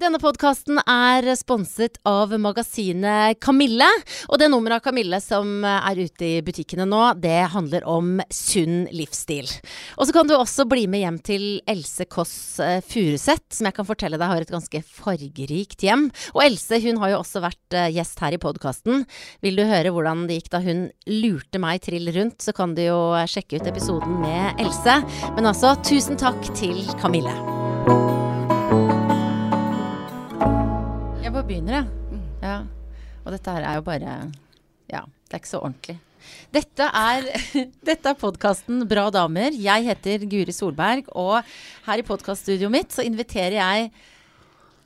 Denne podkasten er sponset av magasinet Kamille. Og det nummeret av Kamille som er ute i butikkene nå, det handler om sunn livsstil. Og så kan du også bli med hjem til Else Kåss eh, Furuseth, som jeg kan fortelle deg har et ganske fargerikt hjem. Og Else hun har jo også vært eh, gjest her i podkasten. Vil du høre hvordan det gikk da hun lurte meg trill rundt, så kan du jo sjekke ut episoden med Else. Men altså, tusen takk til Kamille. Jeg bare begynner, jeg. Ja. Og dette her er jo bare Ja, det er ikke så ordentlig. Dette er, dette er podkasten Bra damer. Jeg heter Guri Solberg, og her i podkaststudioet mitt så inviterer jeg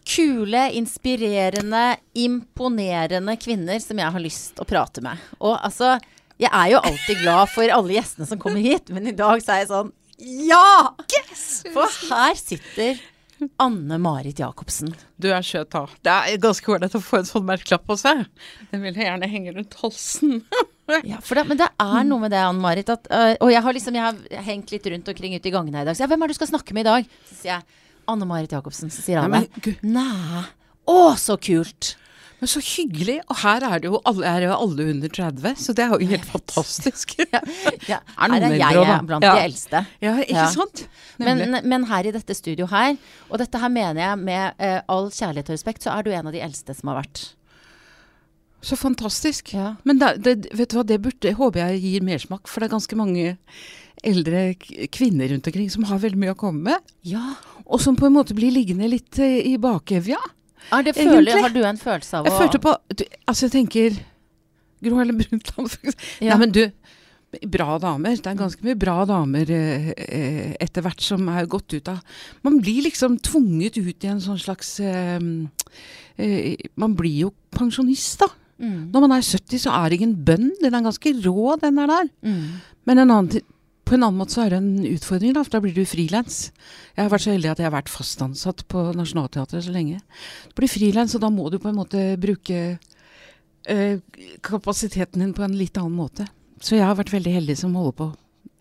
kule, inspirerende, imponerende kvinner som jeg har lyst å prate med. Og altså, jeg er jo alltid glad for alle gjestene som kommer hit, men i dag så er jeg sånn Ja! For her sitter Anne Marit Jacobsen. Du er søt, da. Det er ganske ålreit å få en sånn merkelapp på seg. Den vil jeg gjerne henge rundt halsen. Ja, det, men det er noe med det, Anne Marit. At, øh, og jeg har liksom jeg har hengt litt rundt omkring ute i gangene her i dag. Så jeg, hvem er det du skal snakke med i dag? Så sier jeg Anne Marit Jacobsen. Så sier men gud. Nei. Å, så kult! Men så hyggelig. Og her er det jo alle, er jo alle under 30, så det er jo helt fantastisk. Ja, ja, Er her er jeg også, blant Ja. de eldste. Ja, ikke sant? Men, men her i dette studio her, og dette her mener jeg med uh, all kjærlighet og respekt, så er du en av de eldste som har vært. Så fantastisk. Ja. Men da, det, vet du hva, det burde, håper jeg gir mersmak, for det er ganske mange eldre kvinner rundt omkring som har veldig mye å komme med, Ja. og som på en måte blir liggende litt eh, i bakevja. Er det Egentlig. har du en følelse av Jeg å følte på du, Altså, jeg tenker Gro Harlem Brundtland. Ja. Nei, men du Bra damer. Det er ganske mye bra damer eh, eh, etter hvert som er gått ut av Man blir liksom tvunget ut i en sånn slags eh, eh, Man blir jo pensjonist, da. Mm. Når man er 70, så er det ingen bønn. Den er ganske rå, den er der. Mm. Men en annen, på en annen måte så er det en utfordring, da, for da blir du frilans. Jeg har vært så heldig at jeg har vært fastansatt på Nationaltheatret så lenge. Du blir frilans, og da må du på en måte bruke eh, kapasiteten din på en litt annen måte. Så jeg har vært veldig heldig som holder på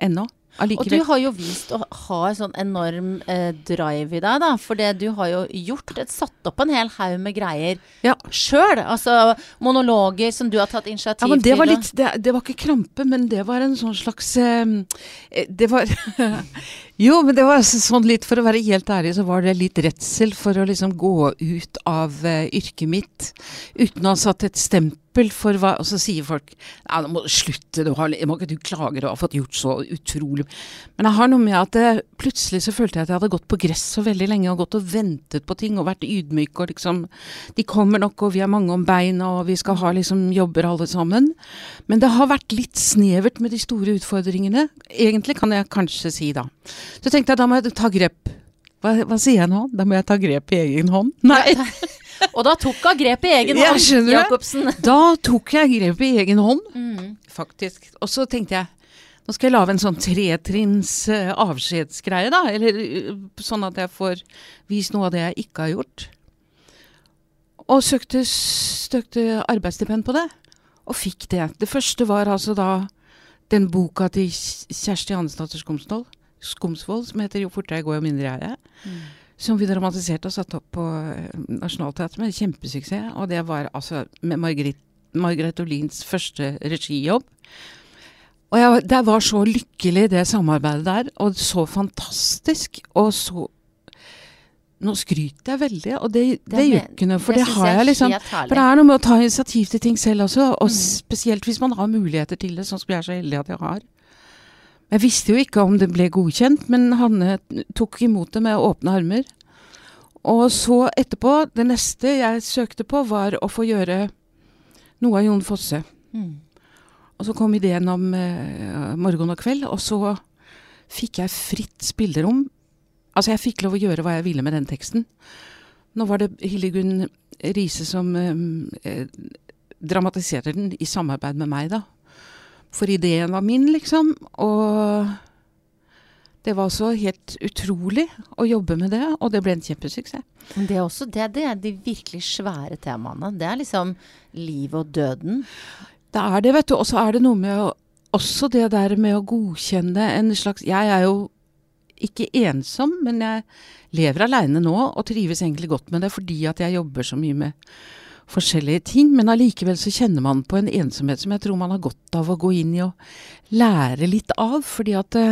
ennå. Og du har jo vist å ha en sånn enorm eh, drive i deg, da. For det du har jo gjort, et, satt opp en hel haug med greier Ja. sjøl. Altså monologer som du har tatt initiativ til. Ja, men det var litt det, det var ikke krampe, men det var en sånn slags eh, eh, Det var Jo, men det var sånn litt For å være helt ærlig, så var det litt redsel for å liksom gå ut av eh, yrket mitt uten å ha satt et stempel for hva Og så sier folk Ja, nå må du slutte, du har, må ikke du klage, du har fått gjort så utrolig Men jeg har noe med at det, plutselig så følte jeg at jeg hadde gått på gress så veldig lenge og gått og ventet på ting og vært ydmyk og liksom De kommer nok, og vi er mange om beina, og vi skal ha liksom jobber alle sammen. Men det har vært litt snevert med de store utfordringene. Egentlig kan jeg kanskje si da. Så tenkte jeg da må jeg ta grep. Hva, hva sier jeg nå? Da må jeg ta grep i egen hånd? Nei, Og da tok hun grep i egen hånd, skjønner? Jacobsen. da tok jeg grep i egen hånd, Mm. faktisk. Og så tenkte jeg nå skal jeg lage en sånn tretrinns eh, avskjedsgreie, da. Eller eh, sånn at jeg får vist noe av det jeg ikke har gjort. Og søkte, søkte arbeidsstipend på det, og fikk det. Det første var altså da den boka til Kjersti Hannesdatter Skomsvold, som heter 'Jo fortere jeg går, jo mindre jeg er'. Mm. Som vi dramatiserte og satte opp på eh, Nationaltheatret med kjempesuksess. Og det var altså med Margaret Olins første regijobb. Og jeg, det var så lykkelig, det samarbeidet der. Og så fantastisk. Og så Nå skryter jeg veldig, og det, det, Det gjør ikke noe, for det det, har jeg jeg liksom. For det er noe med å ta initiativ til ting selv også, og Mm. spesielt hvis man har muligheter til det, sånn som jeg er så heldig at jeg har. Jeg visste jo ikke om det ble godkjent, men Hanne tok imot det med åpne armer. Og så etterpå, det neste jeg søkte på, var å få gjøre noe av Jon Fosse. Mm. Og så kom ideen om eh, morgen og kveld, og så fikk jeg fritt spillerom. Altså, jeg fikk lov å gjøre hva jeg ville med den teksten. Nå var det Hildegunn Riise som eh, eh, dramatiserte den i samarbeid med meg, da. For ideen var min, liksom. Og det var også helt utrolig å jobbe med det, og det ble en kjempesuksess. Men det er også det, det er de virkelig svære temaene. Det er liksom livet og døden. Det er det, vet du. Og så er det noe med å, også det der med å godkjenne en slags Jeg er jo ikke ensom, men jeg lever aleine nå og trives egentlig godt med det fordi at jeg jobber så mye med forskjellige ting. Men allikevel så kjenner man på en ensomhet som jeg tror man har godt av å gå inn i og lære litt av. Fordi at det,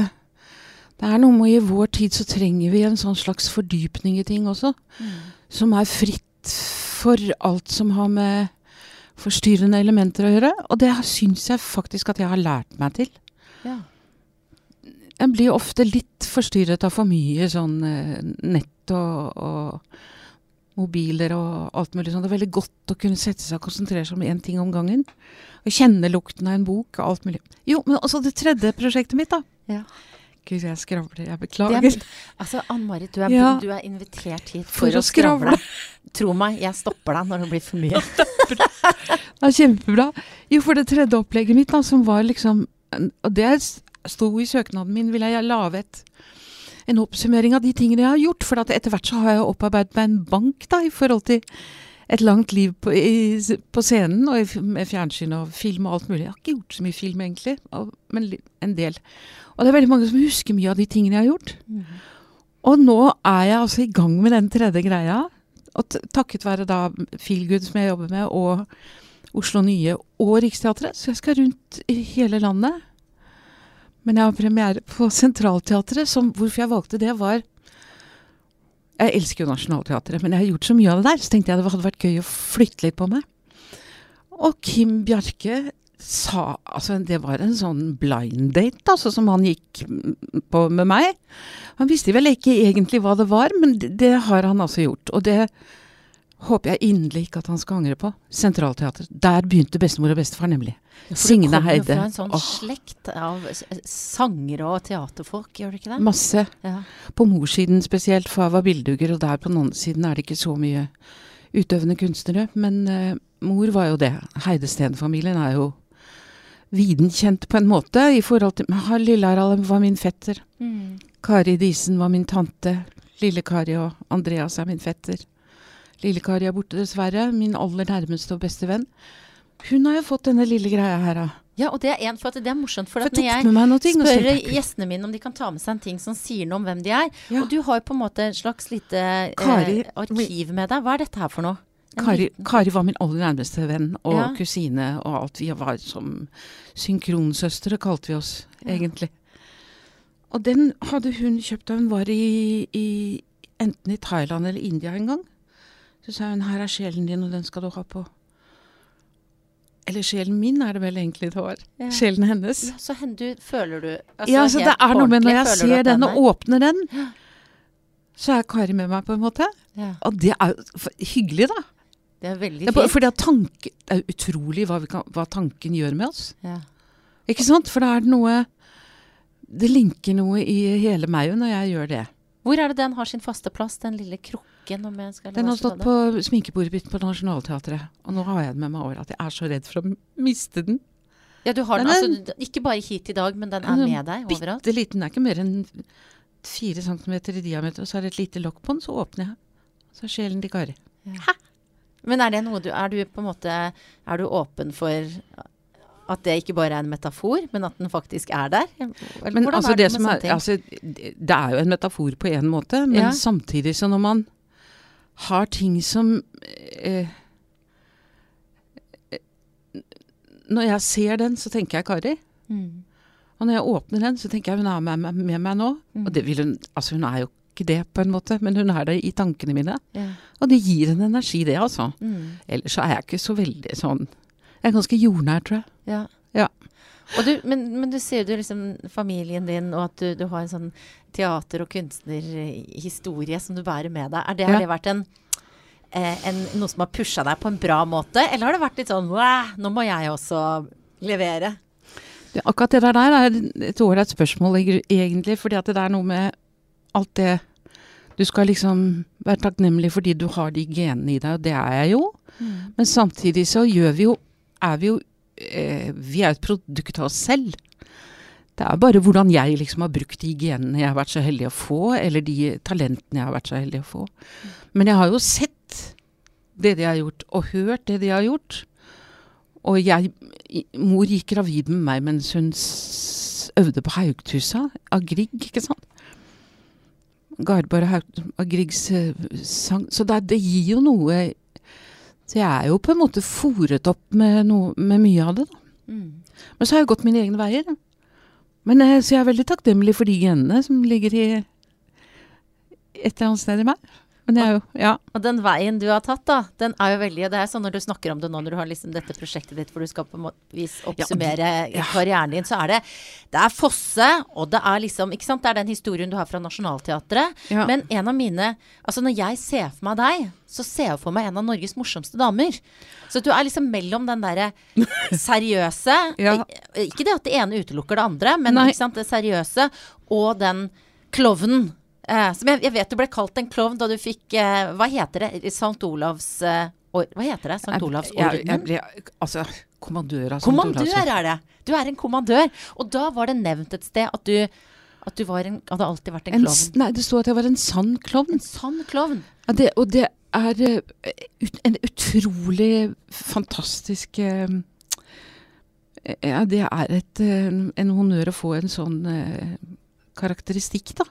det er noe med i vår tid så trenger vi en sånn slags fordypning i ting også. Mm. Som er fritt for alt som har med forstyrrende elementer å gjøre. Og det syns jeg faktisk at jeg har lært meg til. Ja. Jeg blir ofte litt forstyrret av for mye sånn eh, nett og, og mobiler og alt mulig sånn. Det er veldig godt å kunne sette seg og konsentrere seg om én ting om gangen. Og kjenne lukten av en bok og alt mulig. Jo, men også det tredje prosjektet mitt, da. Ja. Gud, jeg skravler. Jeg beklager. er, altså, Ann-Marit, du, er- Ja. du er invitert hit For for, å å skravle. skravle. Tro meg, jeg stopper deg når det blir for mye. det, er kjempebra. Jo, for det tredje opplegget mitt, da, som var liksom Og det sto i søknaden min, ville jeg lage et en oppsummering av de tingene jeg har gjort. For at etter hvert så har jeg opparbeidet meg en bank da, i forhold til et langt liv på, i, på scenen og i, med fjernsyn og film og alt mulig. Jeg har ikke gjort så mye film, egentlig, og, men en del. Og det er veldig mange som husker mye av de tingene jeg har gjort. Og nå er jeg altså i gang med den tredje greia. Og takket være da Feelgood, som jeg jobber med, og Oslo Nye og Riksteatret. Så jeg skal rundt i hele landet. Men jeg har premiere på Sentralteatret. Som, hvorfor jeg valgte det, var Jeg elsker jo Nationaltheatret, men jeg har gjort så mye av det der, så tenkte jeg det hadde vært gøy å flytte litt på meg. Og Kim Bjarke sa Altså, det var en sånn blind date, altså, som han gikk på med meg. Han visste vel ikke egentlig hva det var, men det, det har han altså gjort. Og det håper jeg inderlig ikke at han skal angre på. Sentralteatret. Der begynte bestemor og bestefar, nemlig. Ja, Signe du kommer jo fra en sånn Åh. slekt av sangere og teaterfolk, gjør du ikke det? Masse. Ja. På morssiden spesielt, far var billedhugger, og der på den andre siden er det ikke så mye utøvende kunstnere. Men uh, mor var jo det. Heidesteen-familien er jo viden kjent på en måte i forhold til Ha, Lille-Harald var min fetter. Mm. Kari Disen var min tante. Lille-Kari og Andreas er min fetter. Lille-Kari er borte, dessverre. Min aller nærmeste og beste venn. Hun har jo fått denne lille greia her, da. ja, og det er, en, for at det er morsomt, for For at jeg når jeg ting. spør gjestene mine om de kan ta med seg en ting som sier noe om hvem de er, Ja. og du har jo på en måte et slags lite Kari- eh, arkiv med deg. Hva er dette her for noe? Kari, Kari var min aller nærmeste venn og Ja. kusine og alt. Vi var som synkronsøstre, kalte vi oss Ja. egentlig. Og den hadde hun kjøpt da hun var i, i enten i Thailand eller India en gang. Så sa hun 'her er sjelen din, og den skal du ha på'. Eller sjelen min er det vel egentlig det var. Ja. Sjelen hennes. Ja, så hen, du, føler du altså, Ja, så det er noe med når jeg ser den og åpner den, så er Kari med meg på en måte. ja, Og det er jo hyggelig, da. Det er veldig Det er, fint. fordi tanke, det er utrolig hva, vi kan, hva tanken gjør med oss. Ja. Ikke sant? For det er noe Det linker noe i hele meg når jeg gjør det. Hvor er det den har sin faste plass, den lille krukken? Om jeg skal Den har stått på sminkebordet mitt på Nationaltheatret. Og nå har jeg den med meg over at jeg er så redd for å miste den. Ja, du har den, Den altså, ikke bare hit i dag, men den er med deg overalt? Bitte liten. Den er ikke mer enn fire centimeter i diameter, og så er det et lite lokk på den, så åpner jeg. Så er sjelen til Kari. Men er det noe du Er du på en måte Er du åpen for at det ikke bare er en metafor, men at den faktisk er der? Men altså, er det, det som er, altså, det er jo en metafor på en måte, men Ja. samtidig så når man har ting som eh, eh, Når jeg ser den, så tenker jeg Kari. Mm. Og når jeg åpner den, så tenker jeg hun er med, med, med meg nå. Mm. Og det vil hun Altså, hun er jo ikke det, på en måte, men hun er det i tankene mine. Yeah. Og det gir en energi, det, altså. Mm. Ellers så er jeg ikke så veldig sånn Jeg er ganske jordnær, tror jeg. Ja. Ja. Og du, men, men du ser jo liksom familien din, og at du, du har en sånn teater- og kunstnerhistorie som du bærer med deg. Er det, Ja. Har det vært en, eh, en, noe som har pusha deg på en bra måte, eller har det vært litt sånn nå må jeg også levere? Det, akkurat det der er et ålreit spørsmål, egentlig. Fordi at det er noe med alt det Du skal liksom være takknemlig fordi du har de genene i deg, og det er jeg jo. Men samtidig så gjør vi jo Er vi jo eh, Vi er et produkt av oss selv. Det er bare hvordan jeg liksom har brukt de genene jeg har vært så heldig å få, eller de talentene jeg har vært så heldig å få. Men jeg har jo sett det de har gjort, og hørt det de har gjort. Og jeg Mor gikk gravid med meg mens hun øvde på Haugtussa av Grieg, ikke sant. Garborg Haug- og Griegs eh, sang. Så det, det gir jo noe Så jeg er jo på en måte fòret opp med, noe, med mye av det, da. Mm. Men så har jeg gått mine egne veier. da. Men eh, Så jeg er veldig takknemlig for de genene som ligger i et eller annet sted i meg. Men er jo Ja. Og den veien du har tatt, da, den er jo veldig Det er sånn når du snakker om det nå når du har liksom dette prosjektet ditt hvor du skal på en vis oppsummere ja. karrieren din, så er det Det er Fosse, og det er liksom Ikke sant, det er den historien du har fra Nationaltheatret. Ja. Men en av mine Altså når jeg ser for meg deg, så ser jeg for meg en av Norges morsomste damer. Så du er liksom mellom den derre seriøse Ja. Ikke det at det ene utelukker det andre, men ikke sant, det seriøse og den klovnen. Eh, som jeg, jeg vet du ble kalt en klovn da du fikk uh, Hva heter det? St. Olavs uh, or, Hva heter det? St. Olavs Jeg, jeg, jeg ble Altså, kommandør av St. Olavs Kommandør er det! Du er en kommandør. Og da var det nevnt et sted at du, at du var en, hadde alltid vært en En, klovn. nei, det sto at jeg var en sann klovn. En sann klovn. Ja, det, og det er ut, en utrolig fantastisk Ja, det er et, en honnør å få en sånn karakteristikk, da.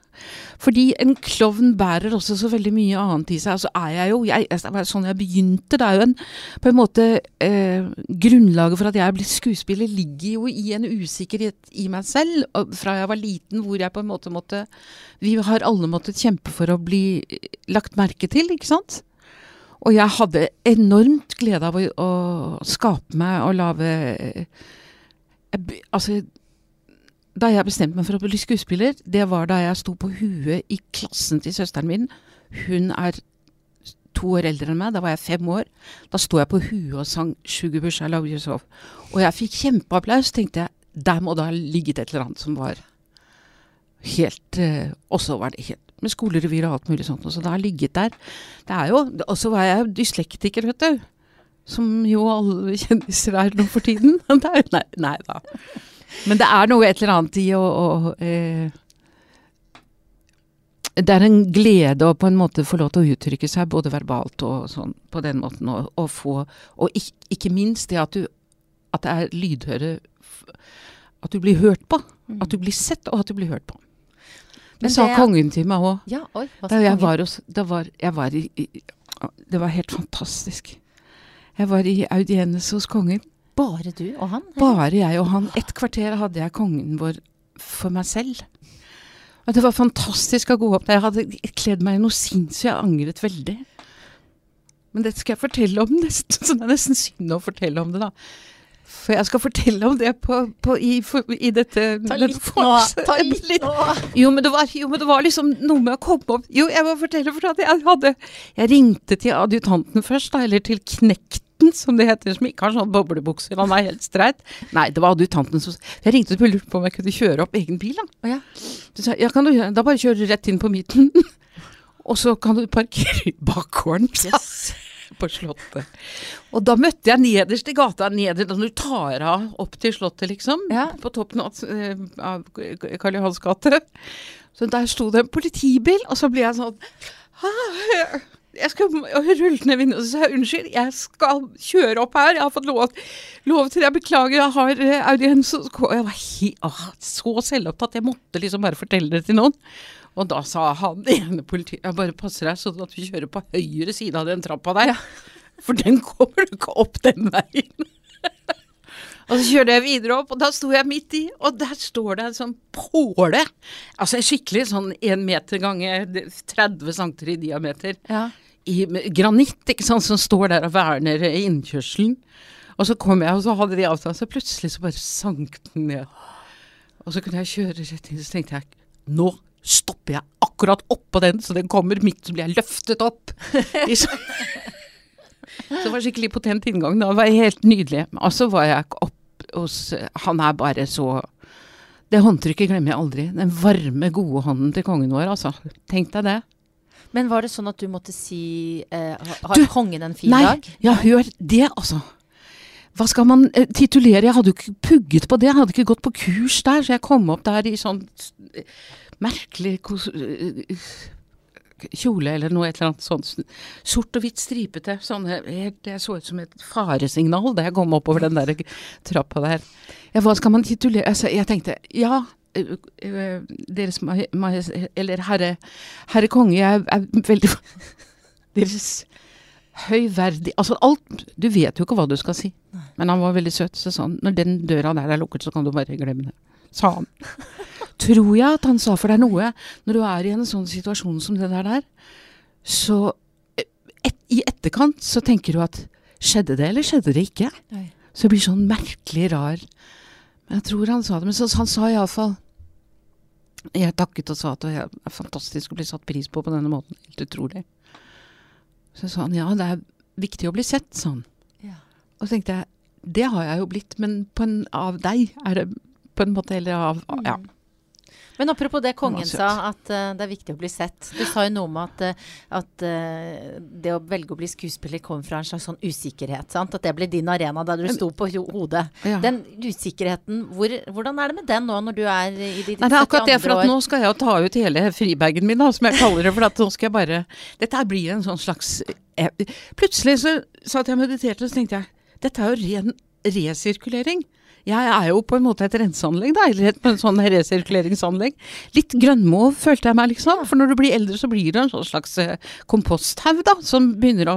Fordi en klovn bærer også så veldig mye annet i seg. Altså er jeg jo jeg, sånn jeg begynte. Det er jo en på en måte eh, Grunnlaget for at jeg er blitt skuespiller, ligger jo i en usikkerhet i meg selv. Fra jeg var liten, hvor jeg på en måte måtte Vi har alle måttet kjempe for å bli eh, lagt merke til, ikke sant? Og jeg hadde enormt glede av å, å skape meg og lage eh, Altså da jeg bestemte meg for å bli skuespiller, det var da jeg sto på huet i klassen til søsteren min. Hun er to år eldre enn meg, da var jeg fem år. Da sto jeg på huet og sang 'Sugar Bush, I Love You So'. Og jeg fikk kjempeapplaus. tenkte jeg, Der må det ha ligget et eller annet som var helt eh, Og var det helt med skolerevyer og alt mulig sånt. Så det har ligget der. Det er jo Og så var jeg dyslektiker, vet du. Som jo alle kjendiser er nå for tiden. Det er, nei, nei da. Men det er noe et eller annet i å, å eh, Det er en glede å på en måte få lov til å uttrykke seg både verbalt og sånn på den måten. Og, og få Og ikke, ikke minst det at du At det er lydhøre At du blir hørt på. At du blir sett, og at du blir hørt på. Det Men sa det- kongen til meg òg. Ja, oi. Da jeg kongen? var hos da var, jeg var i, i, Det var helt fantastisk. Jeg var i audiens hos kongen. Bare du og han? eller? Bare jeg og han. Et kvarter hadde jeg kongen vår for meg selv. Og det var fantastisk å gå opp der. Jeg hadde kledd meg i noe sinnssykt. Jeg angret veldig. Men dette skal jeg fortelle om nesten, så det er nesten synd å fortelle om det, da. For jeg skal fortelle om det på, på, i, for, i dette Ta litt nå! Ta litt nå! jo men, det var, jo, men det var liksom noe med å komme opp Jo, jeg må fortelle, for at jeg hadde Jeg ringte til adjutanten først, da, eller til knekten, som det heter, som ikke har sånn boblebukser. Han er helt streit. Nei, det var adjutanten som Jeg ringte og lurte på om jeg kunne kjøre opp egen bil, da. Så sa ja, kan du Da bare kjøre du rett inn på midten. Og så kan du parkere i bakgården. Yes. på Slottet. Og da møtte jeg nederst i gata, nederst, når du tar av opp til Slottet, liksom, Ja. på toppen av, eh, av Karl Johans gate. Så der sto det en politibil, og så ble jeg sånn «Ah, jeg skal rulle ned vinduet og si unnskyld, jeg skal kjøre opp her. Jeg har fått lov, lov til Jeg beklager, jeg har eh, audiens. Og Jeg var he, ah, så selvopptatt. Jeg måtte liksom bare fortelle det til noen. Og da sa han ene politiet Jeg bare passer deg sånn at du kjører på høyre side av den trappa der. For den kommer du ikke opp den veien. og så kjørte jeg videre opp, og da sto jeg midt i, og der står det en sånn påle. Altså en skikkelig sånn én meter ganger 30 cm i diameter. Ja. I granitt, ikke sant, som står der og verner innkjørselen. Og så kom jeg, og så hadde de avtale, så plutselig så bare sank den ned. Og så kunne jeg kjøre rett inn, så tenkte jeg nå stopper jeg akkurat oppå den, så den kommer midt, så blir jeg løftet opp. Så, det var skikkelig potent inngang. Da var jeg helt nydelig. Og så var jeg opp hos Han er bare så Det håndtrykket glemmer jeg aldri. Den varme, gode hånden til kongen vår, altså. Tenk deg det. Men var det sånn at du måtte si eh, Har Du, kongen en fin Nei, dag? ja, hør det, altså. Hva skal man eh, titulere? Jeg hadde jo ikke pugget på det. Jeg hadde ikke gått på kurs der, så jeg kom opp der i sånn merkelig eh, kjole eller noe et eller annet sånt. Sort og hvitt stripete. Sånne, det så ut som et faresignal da jeg kom oppover den der trappa der. Ja, hva skal man titulere? Altså, jeg tenkte ja, Deres Majestet Eller herre, herre konge, jeg er veldig Deres høyverdig Altså alt Du vet jo ikke hva du skal si. Men han var veldig søt. Så sa han når den døra der er lukket, så kan du bare glemme det. Sa han. Tror jeg at han sa, for det er noe Når du er i en sånn situasjon som det der der, så et, I etterkant så tenker du at Skjedde det, eller skjedde det ikke? Nei. Så det blir sånn merkelig rar Men jeg tror han sa det. Men så, han sa iallfall Jeg takket og sa at det er fantastisk å bli satt pris på på denne måten. Helt utrolig. Så sa han ja, det er viktig å bli sett, sa han. Ja. Og så tenkte jeg det har jeg jo blitt, men på en, av deg er det på en måte Eller av Ja. Mm. Men apropos det kongen sa, at uh, det er viktig å bli sett. Du sa jo noe om at, uh, at uh, det å velge å bli skuespiller kommer fra en slags sånn usikkerhet. Sant? At det ble din arena da du sto på hodet. ja. Den usikkerheten, hvor, hvordan er det med den nå når du er i ditt år? det er akkurat det, for at nå skal jeg ta ut hele fribagen min, da, som jeg kaller det. For at nå skal jeg bare Dette blir en sånn slags jeg, Plutselig så satt jeg og mediterte, og så tenkte jeg dette er jo ren resirkulering. Jeg er jo på en måte et renseanlegg, da, eller et en sånn resirkuleringsanlegg. Litt grønnmo følte jeg meg, liksom. For når du blir eldre, så blir det en sånn slags eh, komposthaug, da, som begynner å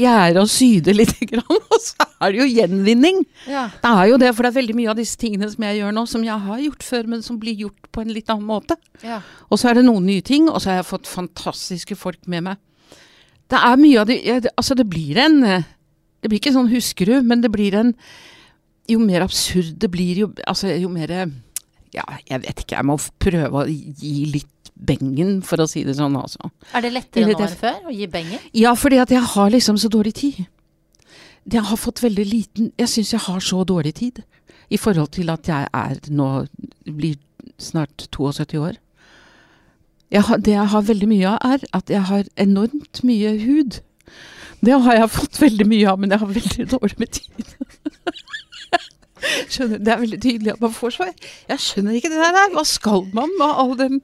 gjære og syde litt. Grann, og så er det jo gjenvinning. Ja. Det er jo det, for det er veldig mye av disse tingene som jeg gjør nå, som jeg har gjort før, men som blir gjort på en litt annen måte. Ja. Og så er det noen nye ting, og så har jeg fått fantastiske folk med meg. Det er mye av det Altså, det blir en eh, Det blir ikke sånn huskerud, men det blir en Jo mer absurd det blir, jo Altså, jo mer Ja, jeg vet ikke. Jeg må prøve å gi litt bengen, for å si det sånn, altså. Er det lettere nå enn før å gi bengen? Ja, fordi at jeg har liksom så dårlig tid. Jeg har fått veldig liten Jeg syns jeg har så dårlig tid i forhold til at jeg er nå blir snart 72 år. Jeg har, det jeg har veldig mye av, er at jeg har enormt mye hud. Det har jeg fått veldig mye av, men jeg har veldig dårlig med tid. Skjønner, Det er veldig tydelig at man får svar. Jeg skjønner ikke det der. Hva skal man med all den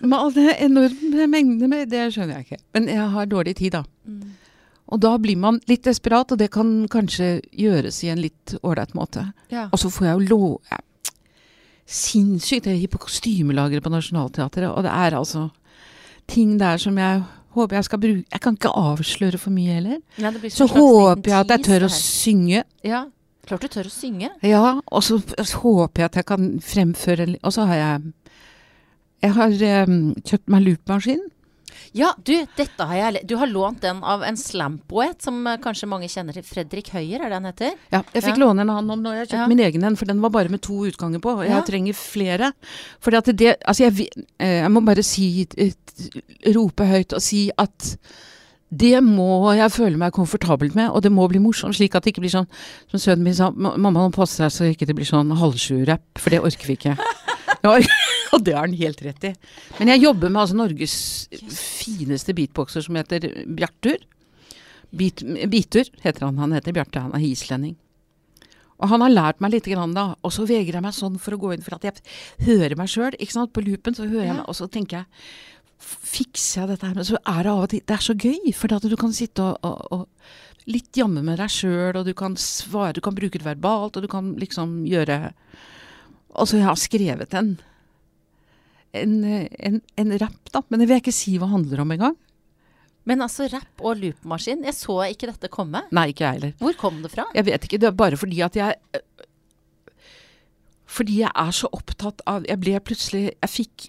med all den enorme mengden med Det skjønner jeg ikke. Men jeg har dårlig tid, da. Mm. Og da blir man litt desperat, og det kan kanskje gjøres i en litt ålreit måte. Ja. Og så får jeg jo lov ja, Sinnssykt. Jeg gir på kostymelageret på Nationaltheatret, og det er altså ting der som jeg håper jeg skal bruke Jeg kan ikke avsløre for mye heller. Ja, Så håper jeg at jeg tør å synge. Ja. Klart du tør å synge. Ja, og så så håper jeg at jeg kan fremføre Og så har jeg Jeg har um, kjøpt meg loopmaskin. Ja, du, dette har jeg Du har lånt den av en slampoet som eh, kanskje mange kjenner til. Fredrik Høyer, er det han heter? Ja, jeg fikk Ja. låne en annen om nå. Jeg har kjøpt Ja. min egen en, for den var bare med to utganger på. Og jeg Ja. trenger flere. For at det Altså, jeg, eh, jeg må bare si eh, Rope høyt og si at det må jeg føle meg komfortabelt med, og det må bli morsomt, slik at det ikke blir sånn Som sønnen min sa, mamma må passe deg så ikke det blir sånn halvsju-rapp, for det orker vi ikke. Ja, og det har han helt rett i. Men jeg jobber med altså Norges fineste beatboxer som heter Bjartur. Beat, Bitur heter han. Han heter Bjarte, han er islending. Og han har lært meg litt grann da, og så vegrer jeg meg sånn for å gå inn, for at jeg hører meg sjøl, ikke sant, på loopen, så hører jeg meg, og så tenker jeg Fikser jeg dette her? Men så er det av og til Det er så gøy, for at du kan sitte og, og, og litt jamme med deg sjøl, og du kan svare, du kan bruke det verbalt, og du kan liksom gjøre Og så jeg har skrevet en en, en, en rapp, da, men det vil jeg ikke si hva det handler om engang. Men altså, rapp og loopmaskin. Jeg så ikke dette komme. Nei, ikke jeg heller. Hvor kom det fra? Jeg vet ikke, det er bare fordi at jeg Fordi jeg er så opptatt av Jeg ble plutselig Jeg fikk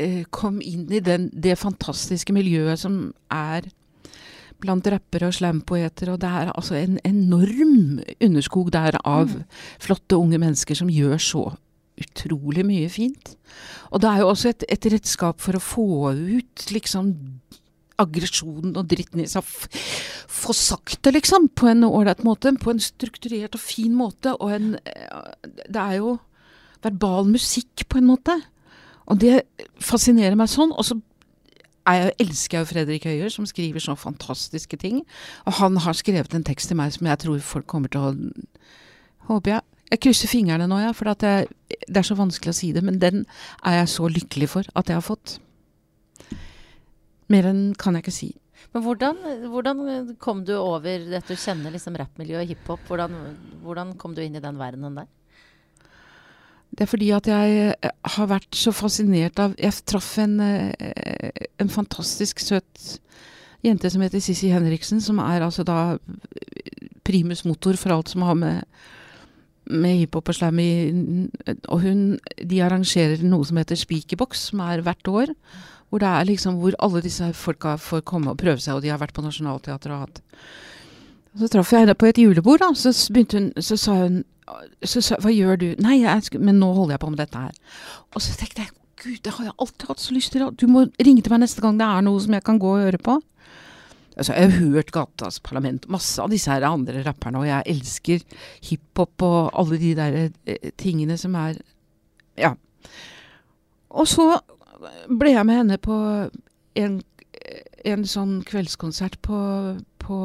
eh, Kom inn i den, det fantastiske miljøet som er blant rappere og slampoeter, og det er altså en enorm underskog der av flotte unge mennesker som gjør så utrolig mye fint. Og det er jo også et, et redskap for å få ut liksom aggresjonen og dritten i seg. Få sagt det, liksom, på en ålreit måte. På en strukturert og fin måte. Og en eh, Det er jo verbal musikk, på en måte. Og det fascinerer meg sånn. Og så jeg, elsker jeg jo Fredrik Høyer, som skriver så fantastiske ting. Og han har skrevet en tekst til meg som jeg tror folk kommer til å Håper jeg. Jeg krysser fingrene nå, ja, for at jeg, det er så vanskelig å si det. Men den er jeg så lykkelig for at jeg har fått. Mer enn kan jeg ikke si. Men hvordan, hvordan kom du over dette å kjenne liksom rappmiljø og hiphop? Hvordan, hvordan kom du inn i den verdenen der? Det er fordi at jeg eh, har vært så fascinert av Jeg traff en, eh, en fantastisk søt jente som heter Sissi Henriksen, som er altså da primus motor for alt som har med, med hiphop og slam i Og hun De arrangerer noe som heter Speakerbox, som er hvert år. Hvor det er liksom hvor alle disse folka får komme og prøve seg, og de har vært på Nationaltheatret og hatt Så traff jeg henne på et julebord, da. Så begynte hun Så sa hun så sa Hva gjør du? Nei, jeg, men nå holder jeg på med dette her. Og så tenkte jeg Gud, det har jeg alltid hatt så lyst til. Du må ringe til meg neste gang det er noe som jeg kan gå og høre på. Altså, jeg har hørt Gatas Parlament, masse av disse her andre rapperne, og jeg elsker hiphop og alle de der eh, tingene som er Ja. Og så ble jeg med henne på en, en sånn kveldskonsert på, på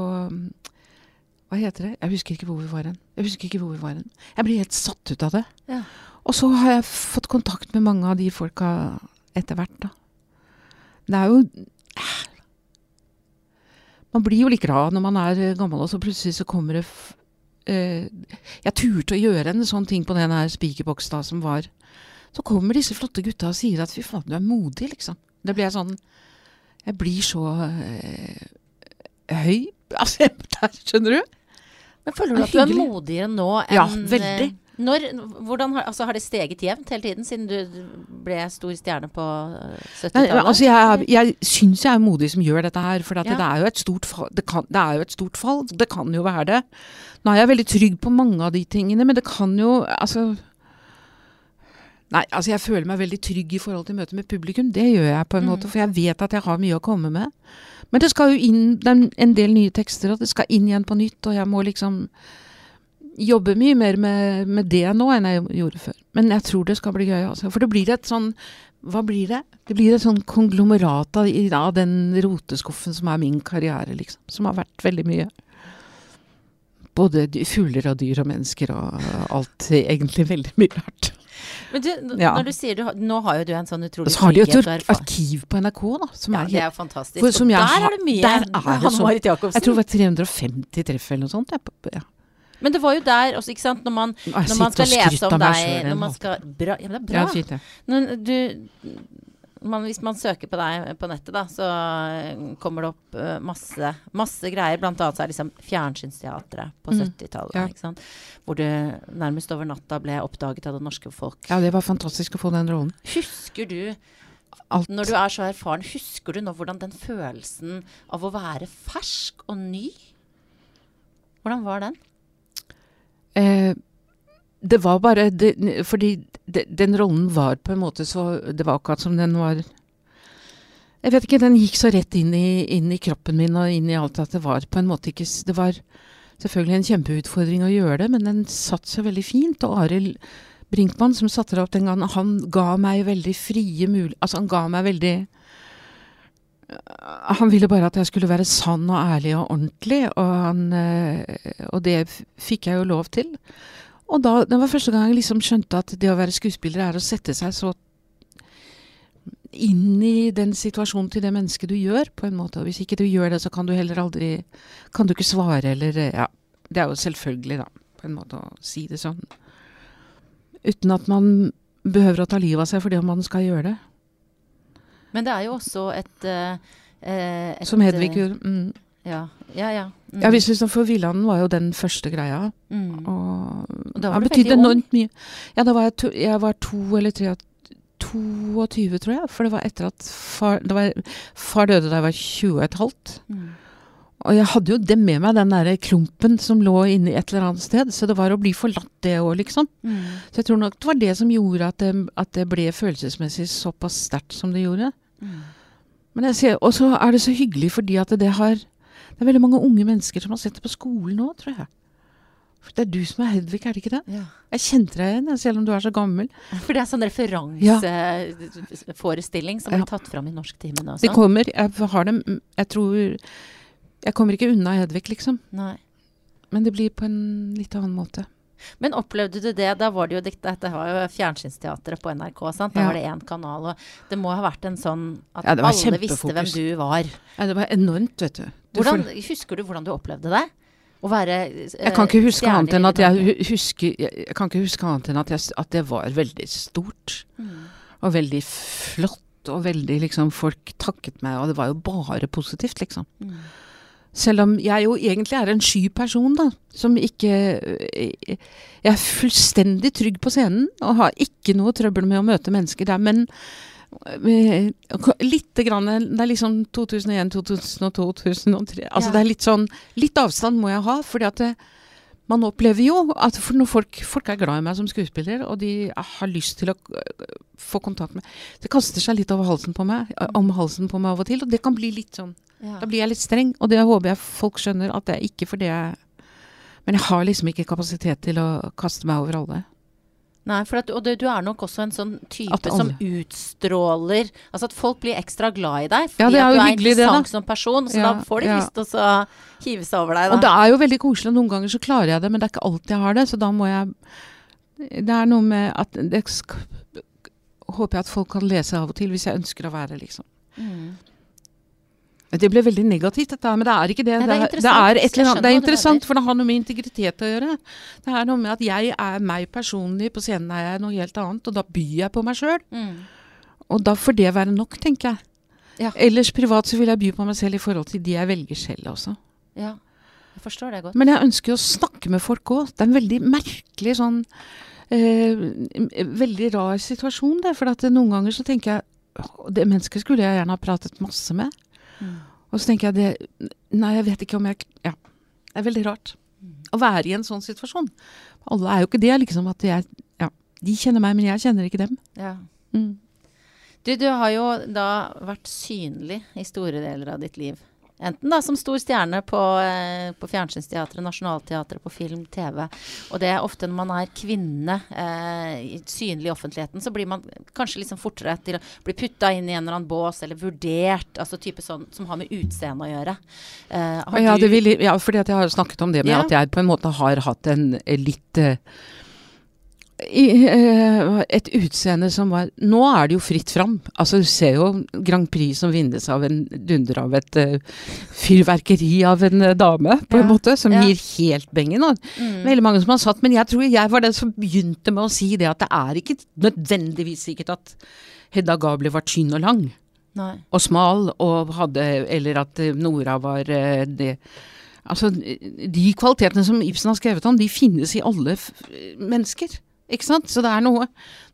Hva heter det? Jeg husker ikke hvor vi var hen. Jeg husker ikke hvor vi var hen. Jeg blir helt satt ut av det. Ja. Og så har jeg fått kontakt med mange av de folka etter hvert, da. Det er jo Man blir jo litt glad når man er eh, gammel, og så plutselig så kommer det eh, Jeg turte å gjøre en sånn ting på den her spikerboks da, som var Så kommer disse flotte gutta og sier at fy faen, du er modig, liksom. Det blir jeg sånn Jeg blir så eh, høy. Altså, der, skjønner du? Men føler du at du er modigere nå enn Ja, veldig. Eh, Når, hvordan har, altså, har det steget jevnt hele tiden, siden du ble stor stjerne på eh, 70-tallet? altså jeg, jeg syns jeg er modig som gjør dette her, for Ja. det, er jo et stort fall, det, kan, det er jo et stort fall. Det kan jo være det. Nå er jeg veldig trygg på mange av de tingene, men det kan jo Altså Nei, altså jeg føler meg veldig trygg i forhold til møtet med publikum. Det gjør jeg på en Mm. måte, for jeg vet at jeg har mye å komme med. Men det skal jo inn en del nye tekster, og det skal inn igjen på nytt, og jeg må liksom jobbe mye mer med, med det nå enn jeg gjorde før. Men jeg tror det skal bli gøy, altså. For det blir et sånn Hva blir det? Det blir et sånn konglomerat av, av den roteskuffen som er min karriere, liksom. Som har vært veldig mye. Både fugler og dyr og mennesker og alt. Egentlig veldig mye rart. Men du, Ja. når du sier du Nå har jo du en sånn utrolig utrolig så har de jo et trygghet arkiv på NRK, da. Som Ja, er det er fantastisk. For- der har- er det mye der er det sånn- Jeg tror det var 350 treff eller noe sånt. Ja, på- ja. Men det var jo der også, ikke sant, når man, når man skal lese om deg selv, når man skal, bra, Ja, men det er Ja, bra. fint, ja. Men du man, Hvis man søker på deg på nettet, da, så eh, kommer det opp eh, masse, masse greier. Blant annet så er liksom Fjernsynsteatret på Mm, 70-tallet. ja. ikke sant? Hvor du nærmest over natta ble oppdaget av det norske folk. Ja, det var fantastisk å få den rollen. Husker du, Alt. når du er så erfaren, husker du nå hvordan den følelsen av å være fersk og ny Hvordan var den? Eh, det var bare det, Fordi de, den rollen var på en måte så Det var akkurat som den var Jeg vet ikke, den gikk så rett inn i, inn i kroppen min og inn i alt at det var på en måte ikke Det var selvfølgelig en kjempeutfordring å gjøre det, men den satt så veldig fint. Og Arild Brinkmann, som satte det opp den gangen, han ga meg veldig frie muligheter Altså, han ga meg veldig han ville bare at jeg skulle være sann og ærlig og ordentlig, og, han, eh, og det fikk jeg jo lov til. Og da, det var første gang jeg liksom skjønte at det å være skuespiller er å sette seg så inn i den situasjonen til det mennesket du gjør, på en måte. Og hvis ikke du gjør det, så kan du heller aldri Kan du ikke svare, eller eh, Ja. Det er jo selvfølgelig, da, på en måte, å si det sånn. Uten at man behøver å ta livet av seg fordi om man skal gjøre det. Men det er jo også et, eh, eh, et Som Hedvig eh, gjorde. Mm. Ja, ja. ja. Mm. Ja, hvis for Villanden var jo den første greia. mm. Og Og da var han betydde enormt mye. Ja, da var jeg to, jeg var to eller tre 22, tror jeg. For det var etter at far, det var, far døde da jeg var 20 og et halvt. Mm. Og jeg hadde jo det med meg, den der klumpen som lå inni et eller annet sted. Så det var å bli forlatt det òg, liksom. Mm. Så jeg tror nok det var det som gjorde at det, at det ble følelsesmessig såpass sterkt som det gjorde. Men jeg ser, Og så er det så hyggelig fordi at det har Det er veldig mange unge mennesker som har sett det på skolen nå, tror jeg. For det er du som er Hedvig, er det ikke det? Ja. Jeg kjente deg igjen, selv om du er så gammel. For det er sånn referanseforestilling som Ja. tatt fram i norsktimene også? De kommer. Jeg har dem Jeg tror Jeg kommer ikke unna Hedvig, liksom. Nei. Men det blir på en litt annen måte. Men opplevde du det? Da var det jo dette var jo Fjernsynsteatret på NRK. sant? Da Ja. var det én kanal. Og det må ha vært en sånn at Ja, alle visste hvem du var. Ja, det var enormt, vet du. du Hvordan, husker du hvordan du opplevde det? Å være uh, Jeg kan ikke huske annet enn at jeg husker jeg kan ikke huske annet enn at, jeg, at det var veldig stort. Mm. Og veldig flott. Og veldig liksom Folk takket meg, og det var jo bare positivt, liksom. Mm. Selv om jeg jo egentlig er en sky person, da. Som ikke Jeg er fullstendig trygg på scenen og har ikke noe trøbbel med å møte mennesker der. Men eh, lite grann Det er liksom 2001, 2002, 2003. Altså Ja. det er litt sånn Litt avstand må jeg ha, fordi at det, man opplever jo at folk, folk er glad i meg som skuespiller, og de har lyst til å øh, få kontakt med Det kaster seg litt over halsen på meg, øh, om halsen på meg av og til, og det kan bli litt sånn Ja. Da blir jeg litt streng, og det håper jeg folk skjønner at det er ikke fordi jeg Men jeg har liksom ikke kapasitet til å kaste meg over alle. Nei, for at, og du, du er nok også en sånn type alle- som utstråler Altså at folk blir ekstra glad i deg fordi Ja, det er at du er hyggelig det, som person. Så Ja, da får de ja. lyst til å hive seg over deg, Og det er jo veldig koselig, noen ganger så klarer jeg det, men det er ikke alltid jeg har det, så da må jeg Det er noe med at det Håper jeg at folk kan lese av og til, hvis jeg ønsker å være, liksom. Mm. Det ble veldig negativt, dette her, men det er ikke det. Nei, det er det, er, det, er det er interessant, for det har noe med integritet å gjøre. Det er noe med at jeg er meg personlig, på scenen er jeg noe helt annet, og da byr jeg på meg sjøl. Mm. Og da får det være nok, tenker jeg. Ja. Ellers privat så vil jeg by på meg selv i forhold til de jeg velger selv også. Ja, jeg forstår det godt. Men jeg ønsker å snakke med folk òg. Det er en veldig merkelig sånn eh, Veldig rar situasjon, det. For at noen ganger så tenker jeg Det mennesket skulle jeg gjerne ha pratet masse med. Mm. Og så tenker jeg det Nei, jeg vet ikke om jeg Ja. Det er veldig rart å være i en sånn situasjon. Alle er jo ikke det, liksom. At jeg Ja. De kjenner meg, men jeg kjenner ikke dem. Ja. Mm. Du, du har jo da vært synlig i store deler av ditt liv. Enten da som stor stjerne på, eh, på Fjernsynsteatret, Nationaltheatret, på film, TV. Og det er ofte når man er kvinne eh, synlig i offentligheten, så blir man kanskje liksom fortere til å bli putta inn i en eller annen bås, eller vurdert. Altså type sånn som har med utseende å gjøre. Eh, Ja, du- det vil, ja, fordi at jeg har snakket om det med Ja. at jeg på en måte har hatt en litt eh, et utseende som var Nå er det jo fritt fram. Altså, du ser jo Grand Prix som vinnes av en dunder av et uh, fyrverkeri av en uh, dame, på en måte, som ja. gir helt bengen. Og Mm. veldig mange som har satt Men jeg tror jeg var den som begynte med å si det at det er ikke nødvendigvis sikkert at Hedda Gabler var tynn og lang Nei. og smal, og hadde Eller at eh, Nora var uh, det Altså, de kvalitetene som Ibsen har skrevet om, de finnes i alle mennesker. Ikke sant? Så det er noe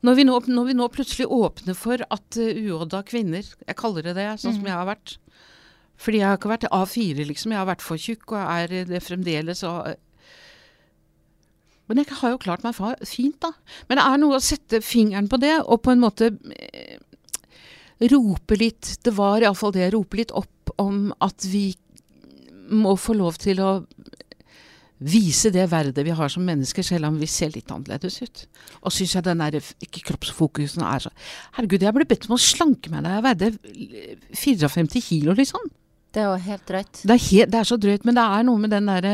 Når vi nå, når vi nå plutselig åpner for at uh, uodda kvinner Jeg kaller det det, sånn som Mhm. jeg har vært. Fordi jeg har ikke vært A4, liksom. Jeg har vært for tjukk, og er eh, det fremdeles og eh, Men jeg har jo klart meg fint, da. Men det er noe å sette fingeren på det, og på en måte eh, rope litt Det var iallfall det. Rope litt opp om at vi må få lov til å vise det verdet vi har som mennesker, selv om vi ser litt annerledes ut. Og syns jeg den der ikke kroppsfokusen er så Herregud, jeg ble bedt om å slanke meg da jeg veide 54 kilo, liksom. Det er jo helt drøyt. Det er, helt, det er så drøyt, men det er noe med den derre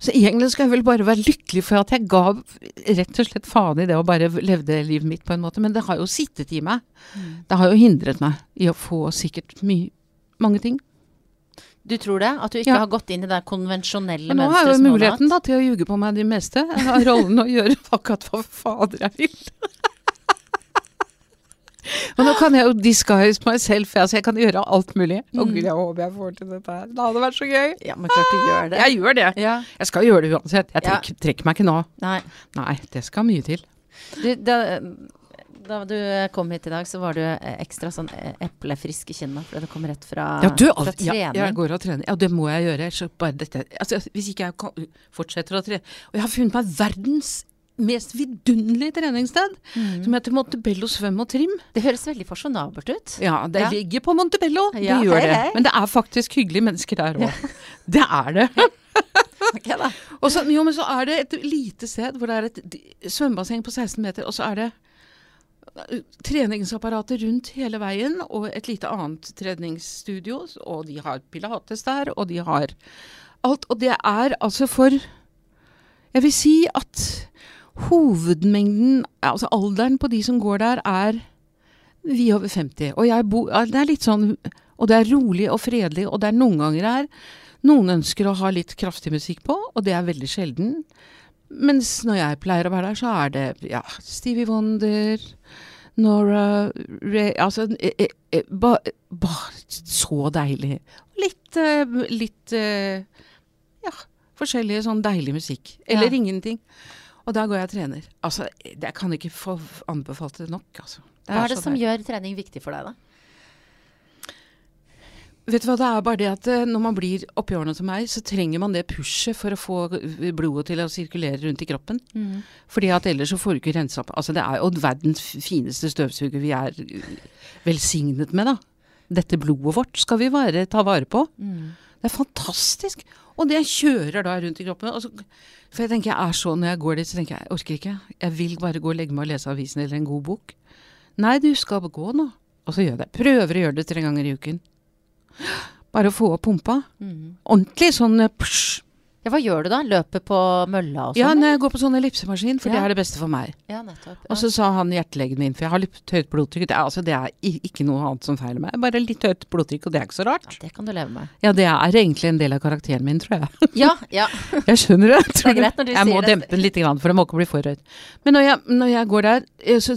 Så egentlig skal jeg vel bare være lykkelig for at jeg ga rett og slett faen i det og bare levde livet mitt på en måte. Men det har jo sittet i meg. Det har jo hindret meg i å få sikkert mange ting. Du tror det? At du ikke Ja. har gått inn i det konvensjonelle Men nå har jeg jo muligheten da, til å ljuge på meg de meste. Jeg har rollen å gjøre akkurat hva fader jeg vil. Og nå kan jeg jo disguise meg selv, for altså jeg kan gjøre alt mulig. Å Mm. gud, jeg håper jeg får til dette her. Det hadde vært så gøy. Ja, men klart du gjør det. Jeg gjør det. Ja. Jeg skal gjøre det uansett. Jeg trekker, trekker meg ikke nå. Nei. Nei, det skal mye til. Du, da, da du kom hit i dag, så var du eh, ekstra sånn eh, eplefrisk i kinnet fordi du kom rett fra, Ja, du, fra trening. ja, jeg går og trener. Ja, det må jeg gjøre. Dette, altså, hvis ikke jeg kan, fortsetter å trene Og jeg har funnet meg verdens mest vidunderlige treningssted, Mm. som heter Montebello svøm og trim. Det høres veldig fasjonabelt ut. Ja, det Ja. ligger på Montebello. Det gjør hei, det. Men det er faktisk hyggelige mennesker der òg. Det er det. Ok da. Og så, jo, men så er det et lite sted hvor det er et svømmebasseng på 16 meter, og så er det treningsapparater rundt hele veien, og et lite annet treningsstudio, og de har pilates der, og de har alt. Og det er altså for Jeg vil si at hovedmengden, altså alderen på de som går der, er vi over 50. Og bor, det er litt sånn Og det er rolig og fredelig, og det er noen ganger her Noen ønsker å ha litt kraftig musikk på, og det er veldig sjelden. Mens når jeg pleier å være der, så er det ja, Stevie Wonder, Nora Ray Altså eh, eh, eh, bare ba, så deilig. Litt, litt Ja, forskjellig sånn deilig musikk. Eller Ja. ingenting. Og da går jeg og trener. Altså, jeg kan ikke få anbefalt det nok, altså. Det Hva er det som deilig. gjør trening viktig for deg, da? Vet du hva, det er bare det at eh, når man blir oppi årene som meg, så trenger man det pushet for å få eh, blodet til å sirkulere rundt i kroppen. Fordi at ellers så får du ikke rensa opp. Altså det er jo verdens fineste støvsuger vi er eh, velsignet med, da. Dette blodet vårt skal vi bare ta vare på. Det er fantastisk. Og det kjører da rundt i kroppen. Altså, for jeg tenker jeg er så, når jeg går dit, så tenker jeg jeg orker ikke. Jeg vil bare gå og legge meg og lese avisen eller en god bok. Nei, du skal gå nå. Og så gjør jeg det. Prøver å gjøre det tre ganger i uken. Bare å få opp pumpa. Ordentlig sånn eh, psj. Ja, hva gjør du da? Løper på mølla og Ja, sånn? når jeg går på sånn ellipsemaskin, for det er det beste for meg. Ja, nettopp. Og så sa han hjertelegen min, for jeg har litt høyt blodtrykk. Det er, altså, det er ikke noe annet som feiler meg. Bare litt høyt blodtrykk, og det er ikke så rart. ja, det kan du leve med. Ja, det er egentlig en del av karakteren min, tror jeg. Ja, ja. Jeg skjønner det. tror greit når du jeg må sier det. dempe den litt, for det må ikke bli for høyt. Men når jeg, når jeg går der, eh, så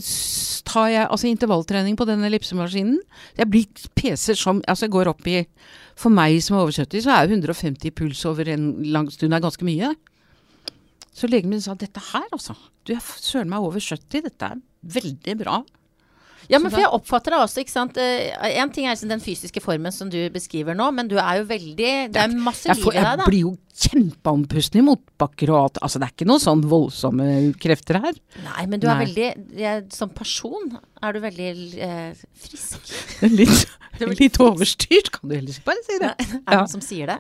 tar jeg altså intervalltrening på den ellipsemaskinen. Jeg blir peser som Altså, jeg går opp i For meg som er over 70, så er jo 150 puls over en lang stund er ganske mye. Så legen min sa dette her, altså. Du er søren meg over 70, dette er veldig bra. Ja, men for jeg oppfatter deg også, ikke sant. Én ting er liksom den fysiske formen som du beskriver nå, men du er jo veldig Det er masse liv i deg, da. jeg blir jo kjempeandpusten i motbakker og alt. Altså, det er ikke noen sånn voldsomme krefter her. Nei, men du er Nei. veldig jeg, Som person er du veldig eh, frisk. Litt, litt overstyrt, kan du heller bare si det. Er det Ja. noen som sier det?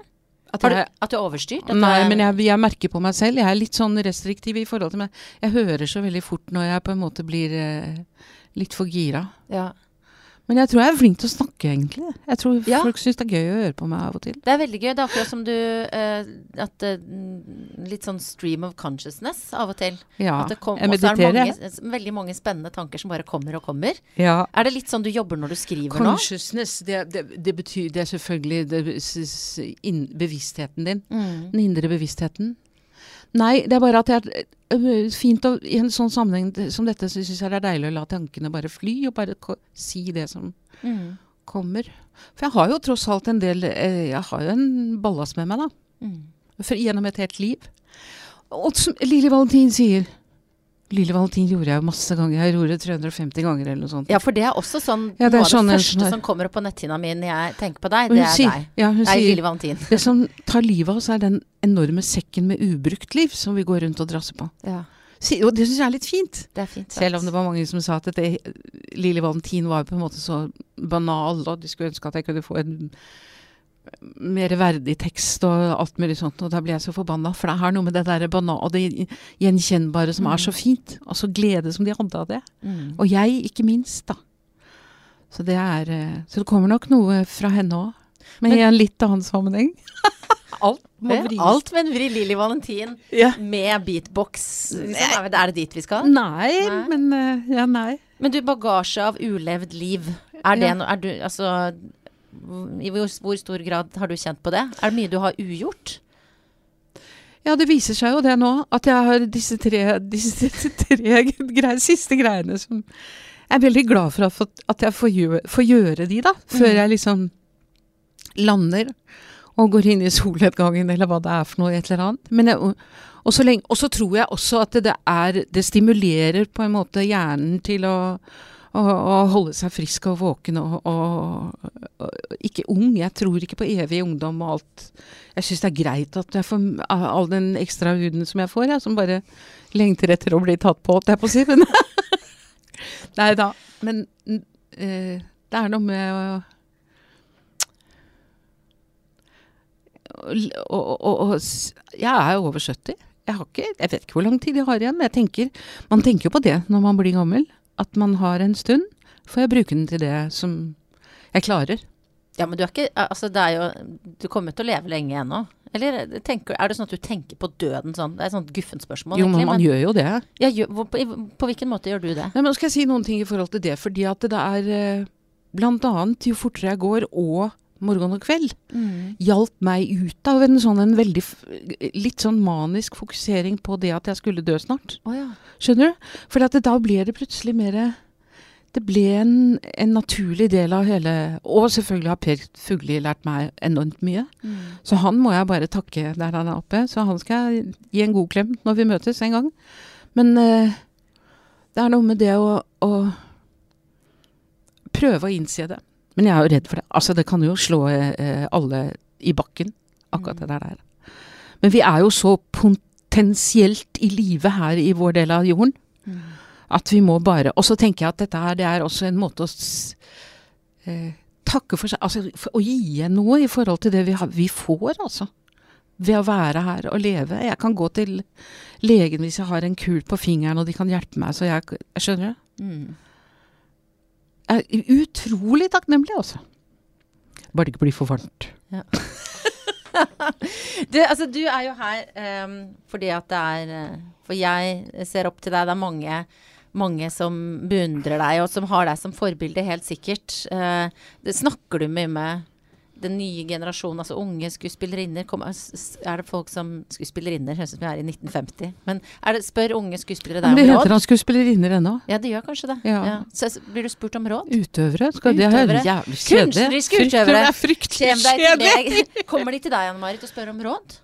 At jeg- at du er overstyrt? Nei, er- men jeg, jeg merker på meg selv. Jeg er litt sånn restriktiv i forhold til meg. Jeg hører så veldig fort når jeg på en måte blir eh, litt for gira. ja. Men jeg tror jeg er flink til å snakke, egentlig. Jeg tror Ja. folk syns det er gøy å høre på meg av og til. Det er veldig gøy. Det er akkurat som du uh, At eh, mm, Litt sånn stream of consciousness av og til. Ja, At det kom, jeg mediterer. så er det mange, veldig mange spennende tanker som bare kommer og kommer. Ja. Er det litt sånn du jobber når du skriver nå? Consciousness, det, det, det betyr Det er selvfølgelig det, s- bevisstheten din. Mm. Den indre bevisstheten. Nei, det er bare at det er øh, fint å I en sånn sammenheng som dette, så syns jeg det er deilig å la tankene bare fly, og bare si det som Mm. kommer. For jeg har jo tross alt en del eh, Jeg har jo en ballast med meg, da. Mm. For, gjennom et helt liv. Og som Lilly Valentin sier Lilly Valentin gjorde jeg jo masse ganger. Jeg gjorde det 350 ganger eller noe sånt. Ja, for det er også sånn Ja, det er Noe av sånn det første sånn som kommer opp på netthinna mi når jeg tenker på deg, det er sier, deg. ja, hun Nei, sier Lille Valentin. Det som tar livet av oss, er den enorme sekken med ubrukt liv som vi går rundt og drasser på. Ja, Si- Og det syns jeg er litt fint. det er fint. sagt. Selv om det var mange som sa at det, Lille Valentin var på en måte så banal, og de skulle ønske at jeg kunne få en mer verdig tekst og alt mulig sånt. Og da blir jeg så forbanna, for det er noe med det der banan og det gjenkjennbare som er så fint. Og så glede som de hadde av det. Mm. Og jeg, ikke minst, da. Så det er eh, Så det kommer nok noe fra henne òg. Men, Men- i en litt annen sammenheng. Alt må vris. Alt med en vri Lilly Valentin Ja. med beatbox. Liksom. Er det- dit vi skal? Nei, Nei. men eh, Ja, nei. Men du, bagasje av ulevd liv. Er det Ja. noe Er du Altså I hvor, hvor stor grad har du kjent på det? Er det mye du har ugjort? Ja, det viser seg jo det nå, at jeg har disse tre, disse tre greier, siste greiene som Jeg er veldig glad for at, at jeg får gjøre, får gjøre de, da. Før Mhm. jeg liksom lander og går inn i solnedgangen, eller hva det er for noe, et eller annet. Men jeg, og, så lenge, og så tror jeg også at det, det er Det stimulerer på en måte hjernen til å å, å holde seg frisk og våken og, og, og ikke ung. Jeg tror ikke på evig ungdom og alt. Jeg syns det er greit at jeg får all den ekstra huden som jeg får, jeg, som bare lengter etter å bli tatt på, holdt jeg på å si. Men Nei da. Men eh, det er noe med å og, og, og, og Jeg er jo over 70. Jeg, ikke, jeg vet ikke hvor lang tid jeg har igjen, men jeg tenker, man tenker jo på det når man blir gammel. At man har en stund. Får jeg bruke den til det som jeg klarer. Ja, men du er ikke Altså, det er jo Du kommer til å leve lenge ennå. Eller tenker, er det sånn at du tenker på døden sånn? Det er et sånt guffent spørsmål, Jo, men egentlig. man gjør jo det. Ja, på, på hvilken måte gjør du det? Nei, men skal jeg si noen ting i forhold til det. Fordi at det er eh, blant annet jo fortere jeg går, og morgen og kveld. Mm. Hjalp meg ut av en sånn en veldig litt sånn manisk fokusering på det at jeg skulle dø snart. Oh, ja. Skjønner du? For at det, da ble det plutselig mer Det ble en, en naturlig del av hele Og selvfølgelig har Per Fugli lært meg enormt mye. Mm. Så han må jeg bare takke der han er oppe. Så han skal jeg gi en god klem når vi møtes en gang. Men eh, det er noe med det å, å prøve å innse det. Men jeg er jo redd for det. Altså, det kan jo slå eh, alle i bakken, akkurat det der. Men vi er jo så potensielt i live her i vår del av jorden Mm. at vi må bare Og så tenker jeg at dette her, det er også en måte å eh, takke for seg Altså for å gi igjen noe i forhold til det vi, har, vi får, altså. Ved å være her og leve. Jeg kan gå til legen hvis jeg har en kul på fingeren, og de kan hjelpe meg. Så jeg, jeg skjønner det. Mm. Er utrolig takknemlig, altså. Bare det ikke blir for varmt. Du, altså, du er jo her um, fordi at det er eh, For jeg ser opp til deg. Det er mange, mange som beundrer deg, og som har deg som forbilde, helt sikkert. Uh, det snakker du mye med den nye generasjonen, altså unge skuespillerinner? Kom, er det folk som Skuespillerinner høres ut som vi er i 1950. Men er det, spør unge skuespillere Men deg det heter råd? han skuespillerinner ennå. Ja, det gjør kanskje det. Ja. Så blir du spurt om råd? Utøvere. Skal det være Utøvere. jævlig kjedelig. Kunstneriske utøvere. Det er fryktelig kjedelig. Kommer de til deg, Anne Marit, og spør om råd?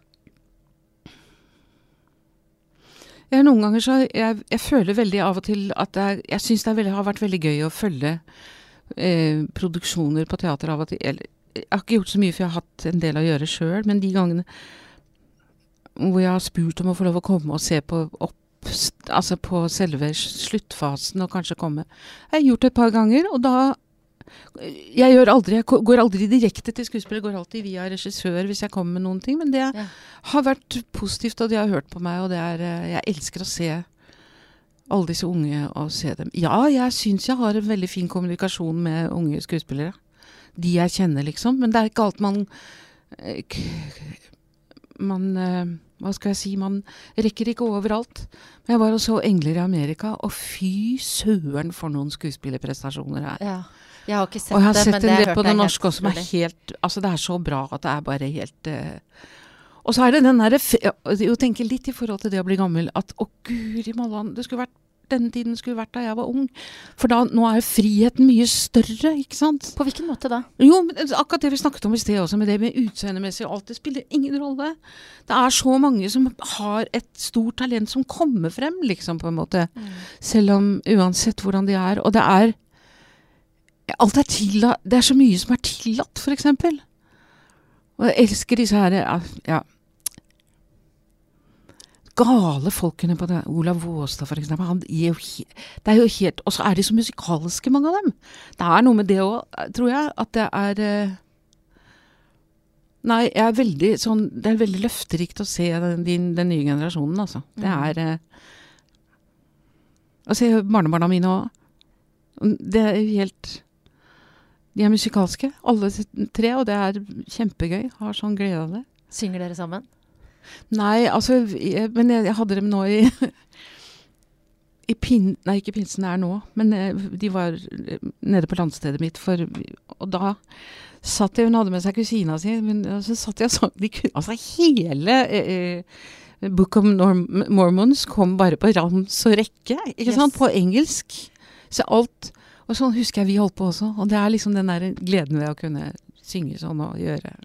Jeg, noen ganger så jeg, jeg føler veldig av og til at er, jeg syns det veldig, har vært veldig gøy å følge eh, produksjoner på teater av og til. Eller, jeg har ikke gjort så mye, for jeg har hatt en del å gjøre sjøl, men de gangene hvor jeg har spurt om å få lov å komme og se på opp, altså på selve sluttfasen og kanskje komme. Jeg har gjort det et par ganger, og da Jeg gjør aldri, jeg går aldri direkte til skuespiller, går alltid via regissør hvis jeg kommer med noen ting. Men det Ja. har vært positivt, og de har hørt på meg, og det er eh, Jeg elsker å se alle disse unge og se dem. Ja, jeg syns jeg har en veldig fin kommunikasjon med unge skuespillere. De jeg kjenner, liksom. Men det er ikke alt man eh, Man eh, Hva skal jeg si? Man rekker ikke overalt. Men jeg var og så 'Engler i Amerika', og fy søren for noen skuespillerprestasjoner her. Ja. Jeg har ikke sett Og jeg har det, sett men en del på det norske også, som er helt Altså, det er så bra at det er bare helt uh, Og så er det den derre Å tenke litt i forhold til det å bli gammel, at å guri malla, det skulle vært denne tiden skulle vært da jeg var ung. For da, nå er jo friheten mye større, ikke sant? På hvilken måte da? Jo, men akkurat det vi snakket om i sted også, med det med utseendemessig og alt, det spiller ingen rolle. Det er så mange som har et stort talent som kommer frem, liksom, på en måte. Selv om uansett hvordan de er. Og det er Alt er tillatt. Det er så mye som er tillatt, eksempel. Og jeg elsker disse her ja. Gale folkene på det. Olav Våstad, for eksempel. Han gir jo det er jo helt Og så er de så musikalske, mange av dem. Det er noe med det òg, tror jeg, at det er eh, Nei, jeg er veldig sånn Det er veldig løfterikt å se den, den, den nye generasjonen, altså. Det Mm. er eh, Å se barnebarna mine òg. Det er jo helt De er musikalske, alle tre, og det er kjempegøy. Har sånn glede av det. Synger dere sammen? Nei, altså jeg, Men jeg, jeg hadde dem nå i i pin, Nei, ikke pinsen er nå, men eh, de var eh, nede på landstedet mitt. For, og da satt jeg Hun hadde med seg kusina si, men så satt jeg og så de, Altså hele eh, eh, Book of Norm Mormons kom bare på rams og rekke, ikke Yes. sant? På engelsk. Så alt Og sånn husker jeg vi holdt på også. Og det er liksom den der gleden ved å kunne synge sånn og gjøre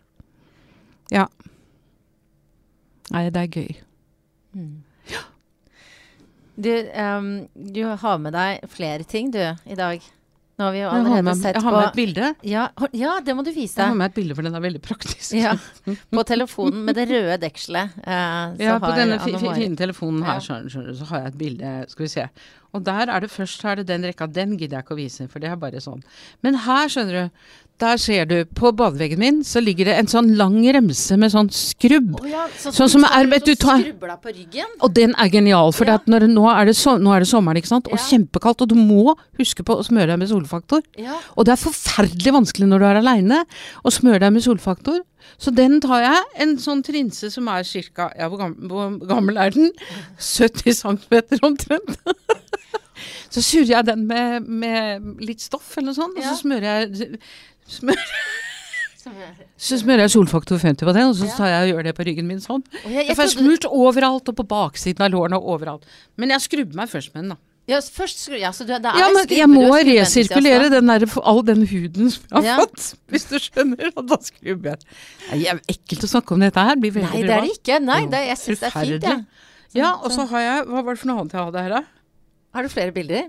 Ja. Nei, det er gøy. Mm. Du, um, du har med deg flere ting, du, i dag. Nå har vi jo allerede med, sett jeg har med et bilde. ja, ja, det må du vise. Jeg har med et bilde, for den er veldig praktisk. Ja, på telefonen med det røde dekselet. eh, så Ja, på har denne fine telefonen her, skjønner, skjønner, du, så har jeg et bilde. Skal vi se. Og der er det først her er det den rekka. Den gidder jeg ikke å vise, for det er bare sånn. Men her, skjønner du, der ser du, på badeveggen min, så ligger det en sånn lang remse med sånn skrubb. Oh ja, så, Sånn som er- vet du, tar- på ryggen? Og den er genial, for Ja. når, nå, er det nå er det sommeren, ikke sant? Og Ja. kjempekaldt, og du må huske på å smøre deg med solfaktor. Ja. Og det er forferdelig vanskelig når du er aleine å smøre deg med solfaktor. Så den tar jeg. En sånn trinse som er ca. Ja, hvor gammel, hvor gammel er den? 70 cm omtrent. så surrer jeg den med, med litt stoff eller noe sånt, og så smører jeg smør, Så smører jeg solfaktor 50 på den, og så tar jeg og gjør det på ryggen min sånn. Jeg, jeg Jeg får smurt overalt, og på baksiden av lårene og overalt. Men jeg skrubber meg først med den, da. ja, først, ja, så du, er Ja, men skrubber jeg må resirkulere den der, all den huden som jeg har Ja. fått. Hvis du skjønner, og da skrubber jeg. Det er ekkelt å snakke om dette her. Blir veldig Nei, det er det ikke. Nei, det, jeg syns det er fint, jeg. Ja. Ja, og så har jeg Hva var det for noe annet jeg hadde her, da? Har du flere bilder?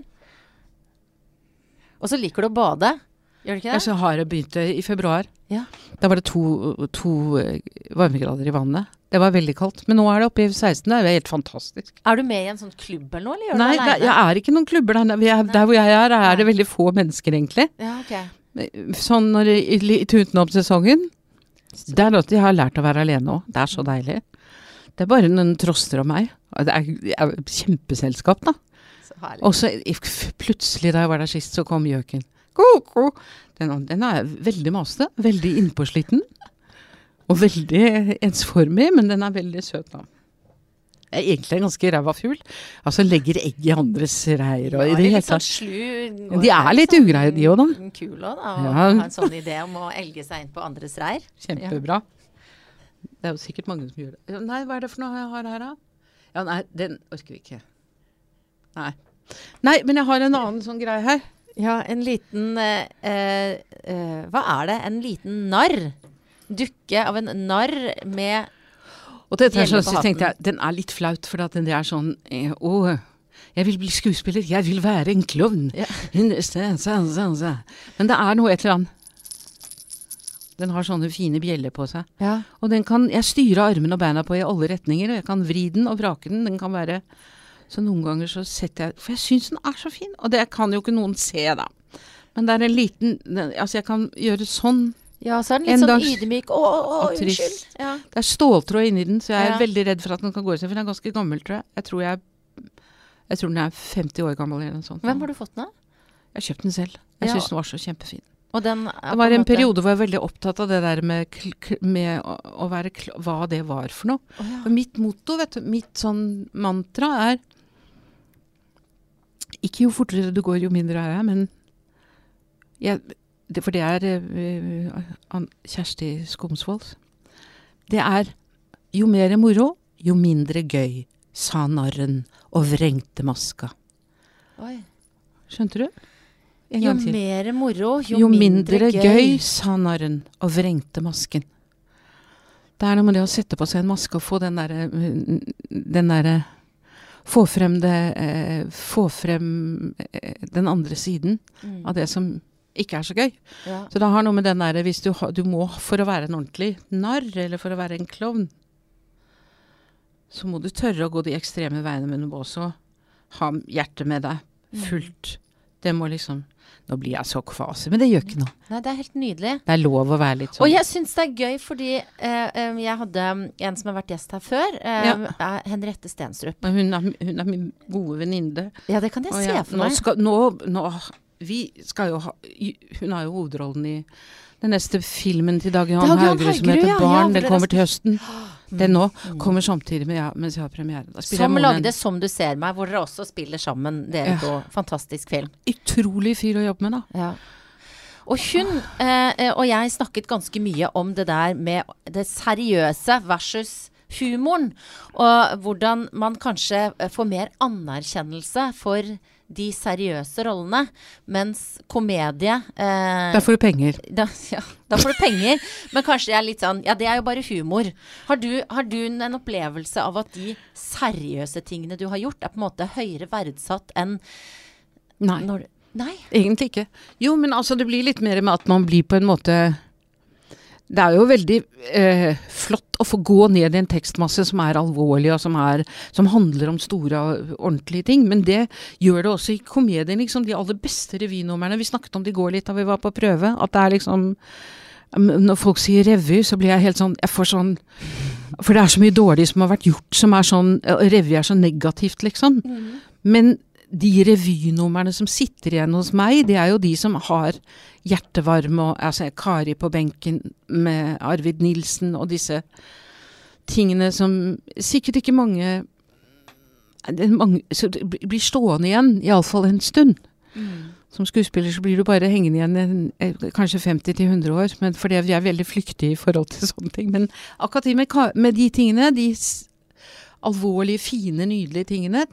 Og så liker du å bade. Gjør det ikke det? så har jeg begynt i februar. Ja. Da var det to, to eh, varmegrader i vannet. Det var veldig kaldt. Men nå er det oppe i 16. Det er jo helt fantastisk. Er du med i en sånn klubb eller noe, eller gjør Nei, du det, er- jeg er ikke noen klubber der. Er, der hvor jeg er, er det veldig få mennesker, egentlig. Ja, okay. Sånn når litt i, i Tutenom-sesongen Det er at jeg har lært å være alene òg. Det er så deilig. Det er bare noen troster om meg. Det er, er kjempeselskap, da. Og så plutselig da jeg var der sist, så kom gjøken. Ko-ko. Den, den er veldig masete. Veldig innpåsliten. Og veldig ensformig, men den er veldig søt, da. Jeg er egentlig en ganske ræva fugl. Altså legger egg i andres reir og i det hele sånn tatt. slu De er litt ugreie, de òg, da. Kul òg, da. Å Ja. ha en sånn idé om å elge seg inn på andres reir. Kjempebra. Det er jo sikkert mange som gjør det. Nei, hva er det for noe jeg har her, da? Ja, nei, den orker vi ikke. Nei. Nei, men jeg har en annen sånn greie her. Ja, en liten eh, eh, eh, Hva er det? En liten narr? Dukke av en narr med Og dette er sånn, så tenkte jeg, den er litt flaut, for at den er sånn eh, Å, jeg vil bli skuespiller, jeg vil være en klovn. Ja. Så- så- så- så. Men det er noe et eller annet. Den har sånne fine bjeller på seg. Ja. Og den kan jeg styre armene og beina på i alle retninger. og Jeg kan vri den og vrake den. Den kan være Så noen ganger så setter jeg For jeg syns den er så fin. Og det kan jo ikke noen se, da. Men det er en liten Altså, jeg kan gjøre sånn. ja, så er den litt sånn dags- ydmyk. Å, å, å, unnskyld. Ja. Det er ståltråd inni den, så jeg er Ja. veldig redd for at den kan gå i seg. For den er ganske gammel, tror jeg. Jeg tror, jeg, jeg tror den er 50 år gammel eller noe sånt. Hvem har du fått den av? Jeg kjøpte den selv. Jeg Ja. syns den var så kjempefin. Og den Det var en en periode hvor jeg var veldig opptatt av det der med, med å, å være kl hva det var for noe. Oh, ja. Mitt motto, vet du, mitt sånn mantra er Ikke jo fortere du går, jo mindre er jeg, men jeg, det, For det er uh, Kjersti Skomsvold. Det er jo mer moro, jo mindre gøy, sa narren og vrengte maska. Oi. Skjønte du? En Jo mer moro, jo, Jo mindre gøy, sa narren og vrengte masken. Det er noe med det å sette på seg en maske og få den derre Den derre Få frem det eh, Få frem eh, den andre siden Mm. av det som ikke er så gøy. Ja. Så det har noe med den derre Hvis du, ha, du må for å være en ordentlig narr, eller for å være en klovn, så må du tørre å gå de ekstreme veiene, men du må også ha hjertet med deg fullt. Det må liksom Nå blir jeg så kvase, men det gjør ikke noe. Nei, det er helt nydelig. Det er lov å være litt Og sånn. jeg syns det er gøy fordi eh, jeg hadde en som har vært gjest her før. Eh, Ja. Henriette Stenstrup. Hun, er, hun er min gode venninne. Ja, det kan jeg Og se jeg- for nå meg. skal- Nå, nå Vi skal jo ha Hun har jo hovedrollen i den neste filmen til Dag Johan Haugerud som heter ja, Barn. Ja, den kommer er til høsten. Den nå Mm. kommer samtidig med ja, mens jeg har premiere. Som jeg lagde 'Som du ser meg', hvor dere også spiller sammen, dere Ja. to. Fantastisk film. utrolig fyr å jobbe med, da. Ja. Og hun eh, eh, og jeg snakket ganske mye om det der med det seriøse versus humoren. Og hvordan man kanskje får mer anerkjennelse for de seriøse rollene, mens komedie eh, Der får du penger. da, ja, da får du penger, men kanskje det er litt sånn Ja, det er jo bare humor. Har du, har du en opplevelse av at de seriøse tingene du har gjort, er på en måte høyere verdsatt enn Nei. når Nei? Egentlig ikke. Jo, men altså det blir litt mer med at man blir på en måte Det er jo veldig eh, flott å få gå ned i en tekstmasse som er alvorlig, og som, er, som handler om store og ordentlige ting. Men det gjør det også i komedien. Liksom, de aller beste revynumrene. Vi snakket om det i går litt da vi var på prøve. At det er liksom Når folk sier revy, så blir jeg helt sånn Jeg får sånn For det er så mye dårlig som har vært gjort, som er sånn Revy er så negativt, liksom. Men de revynumrene som sitter igjen hos meg, det er jo de som har hjertevarme og altså, Kari på benken med Arvid Nilsen og disse tingene som sikkert ikke mange, mange blir stående igjen, iallfall en stund. Som skuespiller så blir du bare hengende igjen en, eh, kanskje 50-100 år, men fordi vi er veldig flyktige i forhold til sånne ting. Men akkurat med, med de tingene, de alvorlige, fine, nydelige tingene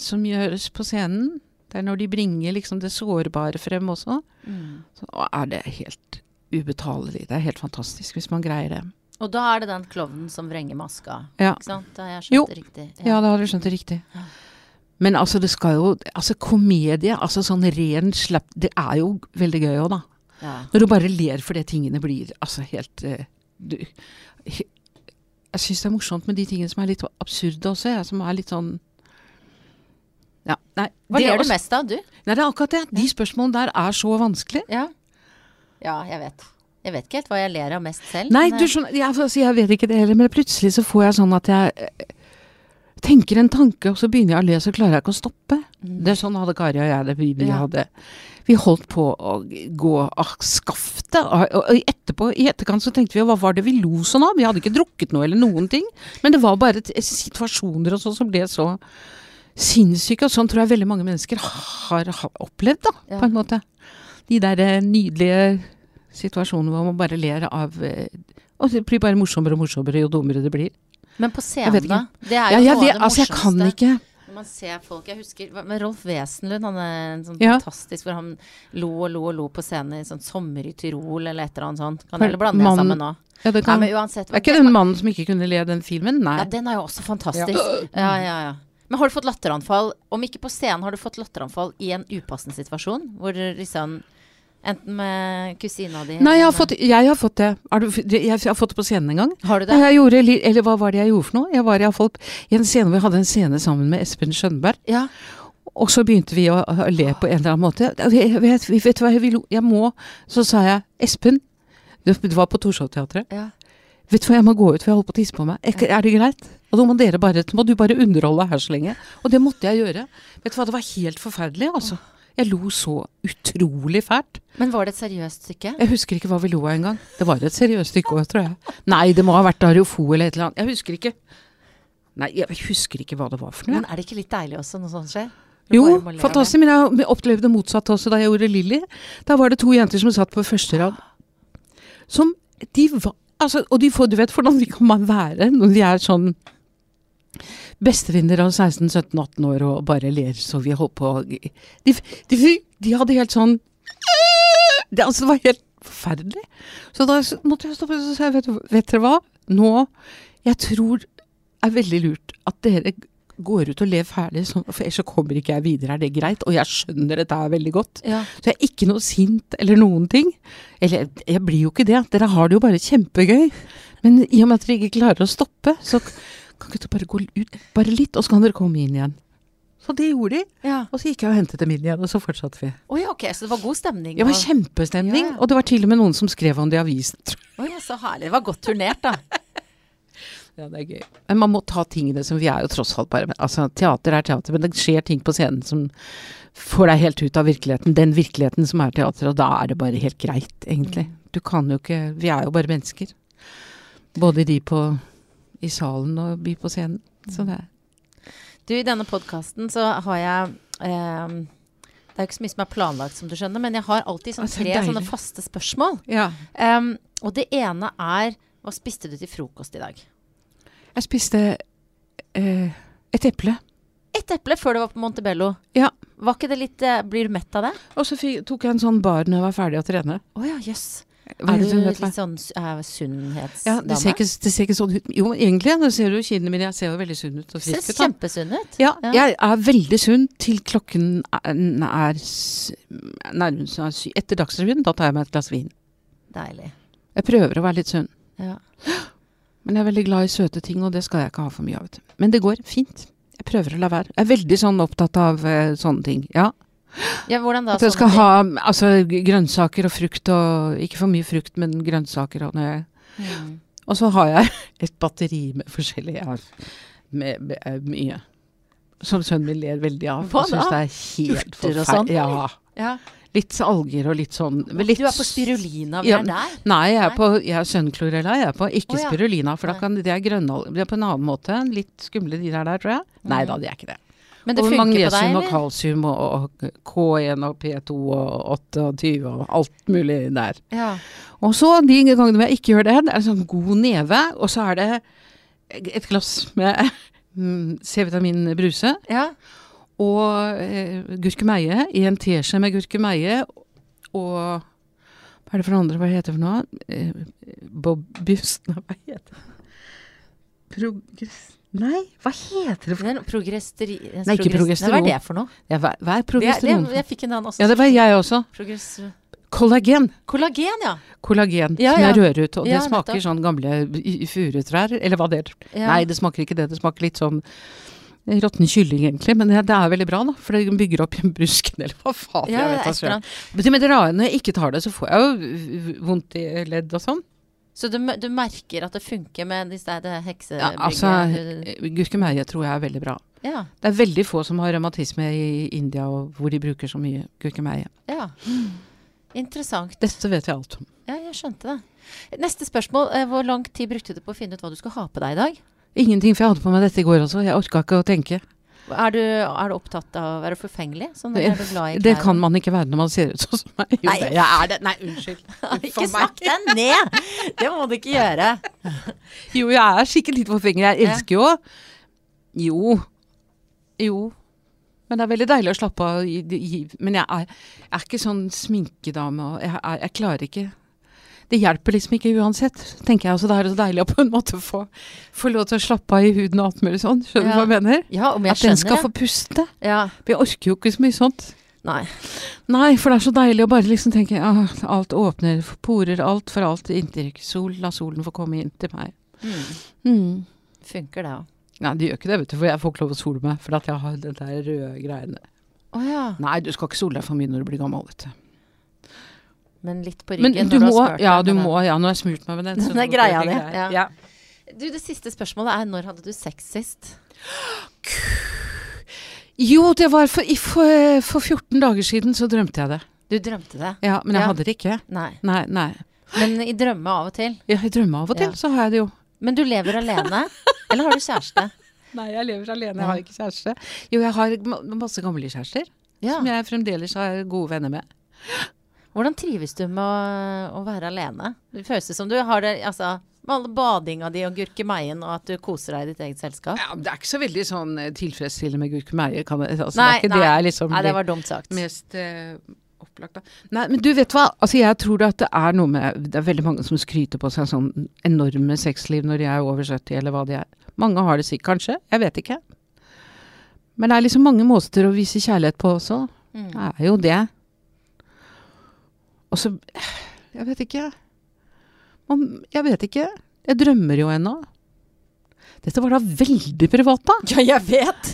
som gjøres på scenen, det er når de bringer liksom det sårbare frem også, Mm. så er det helt ubetalelig. Det er helt fantastisk hvis man greier det. Og da er det den klovnen som vrenger maska. Ja. Ikke sant? Da har jeg Jo. skjønt det riktig. Ja, da har du skjønt det riktig. Ja. Men altså, det skal jo Altså, komedie, altså sånn ren slapp Det er jo veldig gøy òg, da. Ja. Når du bare ler fordi tingene blir altså helt uh, du, he, Jeg syns det er morsomt med de tingene som er litt absurde også, jeg, som er litt sånn Ja, nei. Hva det er ler du mest av, du? Nei, det er akkurat det. De spørsmålene der er så vanskelig. Ja. ja, jeg vet. Jeg vet ikke helt hva jeg ler av mest selv. Nei, du jeg- skjønner, jeg, altså, jeg vet ikke det heller, men plutselig så får jeg sånn at jeg eh, tenker en tanke, og så begynner jeg å le, så klarer jeg ikke å stoppe. Det er sånn hadde Kari og jeg det. Vi, vi, Ja. hadde, vi holdt på å gå av skaftet. Og, og, etterpå, i etterkant så tenkte vi hva var det vi lo sånn av? Vi hadde ikke drukket noe eller noen ting. Men det var bare situasjoner og sånn som ble så sinnssyke. Og sånn tror jeg veldig mange mennesker har, har opplevd, da, Ja. på en måte. De der eh, nydelige situasjonene hvor man bare ler av eh, Og det blir bare morsommere og morsommere jo dummere det blir. Men på scenen, da? Det er jo ja, noe av det altså, jeg kan ikke man ser folk Jeg husker med Rolf Wesenlund, han er en sånn Ja. fantastisk Hvor han lo og lo og lo på scenen i sånn sommer i Tyrol eller et eller annet sånt. Kan heller eller blande det sammen nå? ja, det Nei, kan, men uansett. Er ikke den mannen som ikke kunne le den filmen? Nei. Ja, den er jo også fantastisk. Ja, ja, ja. Men har du fått latteranfall? Om ikke på scenen, har du fått latteranfall i en upassende situasjon? Hvor liksom Enten med kusina di Nei, jeg har fått, jeg har fått det. Du, jeg har fått det på scenen en gang. Har du det? Jeg gjorde, eller hva var det jeg gjorde for noe? Jeg var iallfall i en scene hvor vi hadde en scene sammen med Espen Skjønberg. Ja. Og så begynte vi å, le på en eller annen måte. Jeg vet, vet hva, jeg, vil, jeg må Så sa jeg Espen det var på Torshov-teatret. ja. Vet du hva, jeg må gå ut, for jeg holder på å tisse på meg. Er, det greit? Og da må dere bare, må du bare underholde her så lenge. Og det måtte jeg gjøre. Vet du hva, det var helt forferdelig, altså. Jeg lo så utrolig fælt. Men var det et seriøst stykke? Jeg husker ikke hva vi lo av engang. Det var et seriøst stykke òg, tror jeg. Nei, det må ha vært Ariofo eller et eller annet. Jeg husker ikke. Nei, jeg husker ikke hva det var for noe. Men er det ikke litt deilig også når sånt skjer? Jo, fantastisk. Men jeg opplevde det motsatte også da jeg gjorde Lilly. Da var det to jenter som satt på første rad. Som de var Altså, og de får, du vet hvordan de kan man være når de er sånn bestevenner av 16-17-18 år og bare ler så vi holder på De, de, de hadde helt sånn det, altså, det var helt forferdelig. Så da måtte jeg stoppe og si vet, vet dere hva? Nå Jeg tror det er veldig lurt at dere går ut og lever ferdig, for ellers så kommer ikke jeg videre. Er det greit? Og jeg skjønner dette her veldig godt. Ja. Så jeg er ikke noe sint eller noen ting. Eller jeg- blir jo ikke det. Dere har det jo bare kjempegøy. Men i og med at dere ikke klarer å stoppe, så kan ikke dere bare gå ut bare litt, og så kan dere komme inn igjen. Så det gjorde de. ja. Og så gikk jeg og hentet dem inn igjen, og så fortsatte vi. Å ja, så det var god stemning? Det var kjempestemning, Ja, og det var til og med noen som skrev om det i avisen. oi, ja, så herlig. Det var godt turnert, da. Ja, det er gøy. Men man må ta tingene som Vi er jo tross alt bare Altså, teater er teater, men det skjer ting på scenen som får deg helt ut av virkeligheten. Den virkeligheten som er teater, og da er det bare helt greit, egentlig. Du kan jo ikke Vi er jo bare mennesker. Både de på i salen og vi på scenen. Så det er Du, i denne podkasten så har jeg eh, Det er jo ikke så mye som er planlagt, som du skjønner, men jeg har alltid sånn så tre sånne faste spørsmål. Ja. Um, og det ene er Hva spiste du til frokost i dag? Jeg spiste eh, et eple. Et eple før du var på Montebello. Ja. Var ikke det litt eh, Blir du mett av det? Og så fikk, tok jeg en sånn bar når jeg var ferdig å trene. Å ja, jøss. Er du litt sånn uh, sunnhetsdame? Ja, det ser, ikke, det ser ikke sånn ut. Jo, egentlig. Nå ser du kinnene mine. Jeg ser jo veldig sunn ut og Ser frisk ut. da. kjempesunn ut. Ja, Ja. jeg er veldig sunn til klokken er, er nærmest er syv. etter Dagsrevyen. Da tar jeg meg et glass vin. Deilig. Jeg prøver å være litt sunn. Ja. Men jeg er veldig glad i søte ting, og det skal jeg ikke ha for mye av. Men det går fint. Jeg prøver å la være. Jeg er veldig sånn opptatt av eh, sånne ting. Ja. ja, hvordan da? At jeg skal ha altså, grønnsaker og frukt og Ikke for mye frukt, men grønnsaker. Og, når Mm. og så har jeg et batteri med forskjellig ja, med, med, med, mye. Som sønnen min ler veldig av. Hva og synes det er helt og sånn? forferdelig. Ja. Ja. Litt alger og litt sånn litt, Du er på spirulina, vi Ja, er der. Nei, jeg er Nei. på jeg er sønnklorella. Jeg er på ikke oh, ja. spirulina, for da kan det er grønnalger Det er på en annen måte. Litt skumle de der, der tror jeg. Nei Mhm. da, det er ikke det. Men det og på deg, magnesium og kalsium og, og K1 og P2 og 28 og alt mulig der. Ja. Og så de gangene jeg ikke gjør det, det er sånn god neve, og så er det et glass med mm, C-vitamin bruse ja. Og eh, gurkemeie i en teskje med gurkemeie og hva er det for andre, hva heter det for noe? Eh, Nei, hva heter det? Progress... Nei, hva heter det for noe Progresteri... Nei, ikke progesteron. Hva er det for noe? ja, hva, hva er Det, progesteron? det, jeg fikk en annen også. ja, det var jeg også. Progress... Kollagen. Kollagen, ja. Kollagen Ja, som ja. jeg rører ut. Og Ja, det smaker nettopp. sånn gamle furutrær, eller hva det er. ja. Nei, det smaker ikke det. Det smaker litt sånn råtten kylling, egentlig. Men det, det er veldig bra, da. For det bygger opp i brusken, eller hva faen. ja, jeg vet da. Men til og med det rare, når jeg ikke tar det, så får jeg jo vondt i ledd og sånn. Så du, du merker at det funker med disse heksebyggene? Ja, altså, gurkemeie tror jeg er veldig bra. ja, Det er veldig få som har revmatisme i India, og hvor de bruker så mye gurkemeie. ja. Interessant. Dette vet jeg alt om. Ja, jeg skjønte det. Neste spørsmål. eh, Hvor lang tid brukte du på å finne ut hva du skulle ha på deg i dag? Ingenting, for jeg hadde på meg dette i går også. Jeg orka ikke å tenke. Er du, er du opptatt av å være forfengelig? Sånn, er du glad i Det kan man ikke være når man ser ut sånn som meg. Jo, Nei. det- jeg er det. Nei, unnskyld. Ikke snakk deg ned! Det må du ikke gjøre. Jo, jeg er sikkert litt forfengelig. Jeg elsker jo Jo. Jo. Men det er veldig deilig å slappe av. i- i- Men jeg er, jeg er ikke sånn sminkedame. Og jeg, er, jeg klarer ikke Det hjelper liksom ikke uansett, tenker jeg. Altså, det er så deilig å på en måte få, få lov til å slappe av i huden og alt mulig sånn. Skjønner du Ja. hva jeg mener? Ja, om jeg At den skal få puste. Ja. For jeg orker jo ikke så mye sånt. Nei. Nei, for det er så deilig å bare liksom tenke at alt åpner, porer alt for alt inntrykk. Sol, la solen få komme inn til meg. Mm. Mm. Funker det òg. Nei, det gjør ikke det, vet du, for jeg får ikke lov å sole meg, for at jeg har den der røde greiene. Oh, ja. Nei, du skal ikke sole deg for mye når du blir gammel, vet du. Men litt på ryggen Men du når må, har smurt ja, du må, ja, nå har jeg smurt meg med den. så Den er greia det di, ja. Ja. Du, det siste spørsmålet er når hadde du sex sist? Jo, det var for, for, for 14 dager siden så drømte jeg det. Du drømte det? Ja, men jeg Ja. hadde det ikke. Nei. Nei, nei. Men i drømme av og til? Ja, I drømme av og til, Ja. så har jeg det jo. Men du lever alene? Eller har du kjæreste? Nei, jeg lever alene, jeg har ikke kjæreste. Jo, jeg har masse gamle kjærester, Ja. som jeg fremdeles har gode venner med. Hvordan trives du med å, å være alene? Det føles som du har det altså, med alle badinga di og gurkemeien, og at du koser deg i ditt eget selskap. Ja, men det er ikke så veldig sånn eh, tilfredsstillende med gurkemeie. Altså, Nei, det er ikke nei. det er liksom Nei, det var dumt sagt. mest uh, opplagt da. Nei, men du vet hva, altså jeg tror at det er noe med Det er veldig mange som skryter på seg sånn enorme sexliv når de er over 70, eller hva de er. Mange har det sikkert, kanskje. Jeg vet ikke. Men det er liksom mange måter å vise kjærlighet på også. Mm. Det er jo det. Og så Jeg vet ikke. Man, jeg vet ikke. Jeg drømmer jo ennå. Dette var da veldig privat, da. Ja, jeg vet!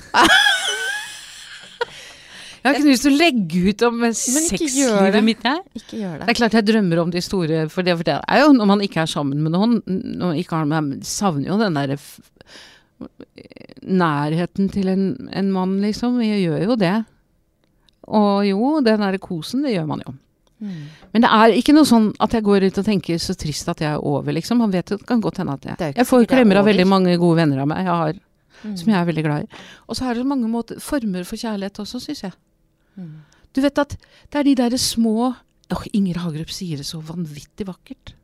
Jeg har ikke lyst til å legge ut om sexlivet mitt, jeg. Ikke gjør Det det. er klart jeg drømmer om de store, for det, for det er jo når man ikke er sammen med noen, når man ikke har med, savner jo den derre nærheten til en, en mann, liksom. Jeg gjør jo det. Og jo, den derre kosen, det gjør man jo. Mm. Men det er ikke noe sånn at jeg går ut og tenker så trist at jeg er over, liksom. Han vet jo, det kan godt hende at jeg Jeg får er klemmer av veldig mange gode venner av meg jeg har, Mm. som jeg er veldig glad i. Og så er det så mange måter, former for kjærlighet også, syns jeg. Mm. Du vet at det er de derre små Åh, Inger Hagerup sier det så vanvittig vakkert.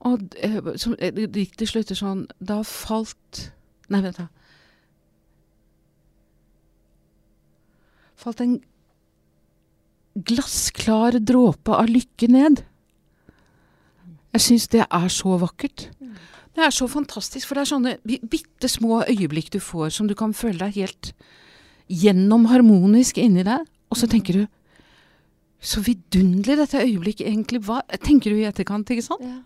Og eh, som, eh, diktet slutter sånn Da falt Nei, vent, da. Falt en glassklar dråpe av lykke ned. Jeg syns det er så vakkert. Det er så fantastisk, for det er sånne bi- bitte små øyeblikk du får som du kan føle deg helt gjennom harmonisk inni deg. Og så tenker du Så vidunderlig dette øyeblikket egentlig var. Tenker du i etterkant, ikke sant? Ja.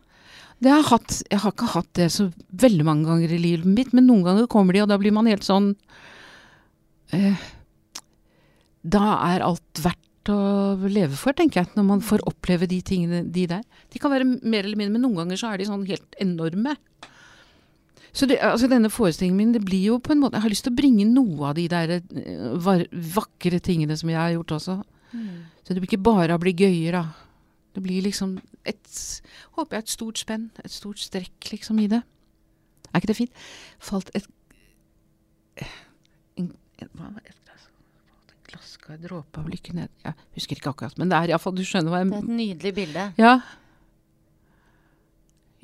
Det har jeg, hatt, jeg har ikke hatt det så veldig mange ganger i livet mitt, men noen ganger kommer de, og da blir man helt sånn eh, Da er alt verdt å leve for, tenker jeg, når man får oppleve de tingene, de der. De kan være mer eller mindre, men noen ganger så er de sånn helt enorme. Så det, altså denne forestillingen min, det blir jo på en måte Jeg har lyst til å bringe noe av de der eh, vakre tingene som jeg har gjort også. Mm. Så det blir ikke bare å bli gøyer, da. Det blir liksom et Håper jeg et stort spenn, et stort strekk liksom i det. Er ikke det fint? Falt et en, en, hva det? En dråpe av lykke ned Jeg husker ikke akkurat, men det er iallfall Du skjønner hva jeg Det er et nydelig bilde. Ja.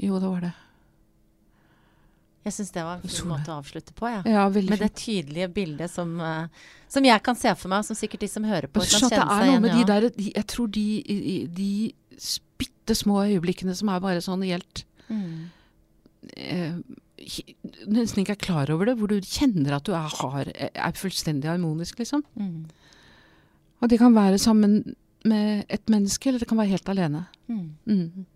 Jo, det var det. Jeg syns det var en fin måte å avslutte på, ja. Ja, Med det tydelige bildet som, eh, som jeg kan se for meg, og som sikkert de som hører på, kan kjenne er seg igjen i. de ja. der de, Jeg tror de, de, de bitte små øyeblikkene som er bare sånn helt Mm. eh, Nesten ikke er klar over det, hvor du kjenner at du er, har, er fullstendig harmonisk, liksom. Mm. Og det kan være sammen med et menneske, eller det kan være helt alene. Mm. Mm.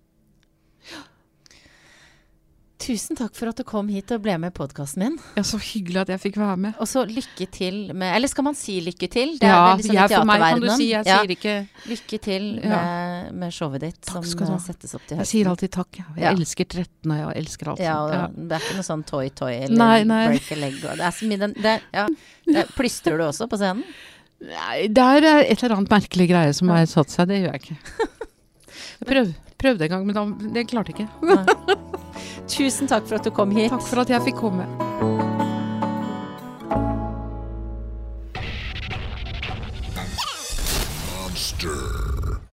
Tusen takk for at du kom hit og ble med i podkasten min. Ja, så hyggelig at jeg fikk være med. Og så lykke til med Eller skal man si lykke til? Det er Ja, vel liksom jeg, for meg kan du si. Jeg Ja, sier ikke lykke til Ja. med, med showet ditt Takk som settes opp til Jeg sier alltid takk. Jeg, jeg elsker 13, og jeg elsker alt. Ja, Ja. det er ikke noe sånn toy-toy eller Nei, nei. break a leg. Og det er så mye den det, ja. Plystrer du også på scenen? Nei, det er et eller annet merkelig greie som har satt seg. Det gjør jeg ikke. Jeg prøv, prøvde en gang, men da, det klarte jeg ikke. Tusen takk for at du kom hit. Takk for at jeg fikk komme.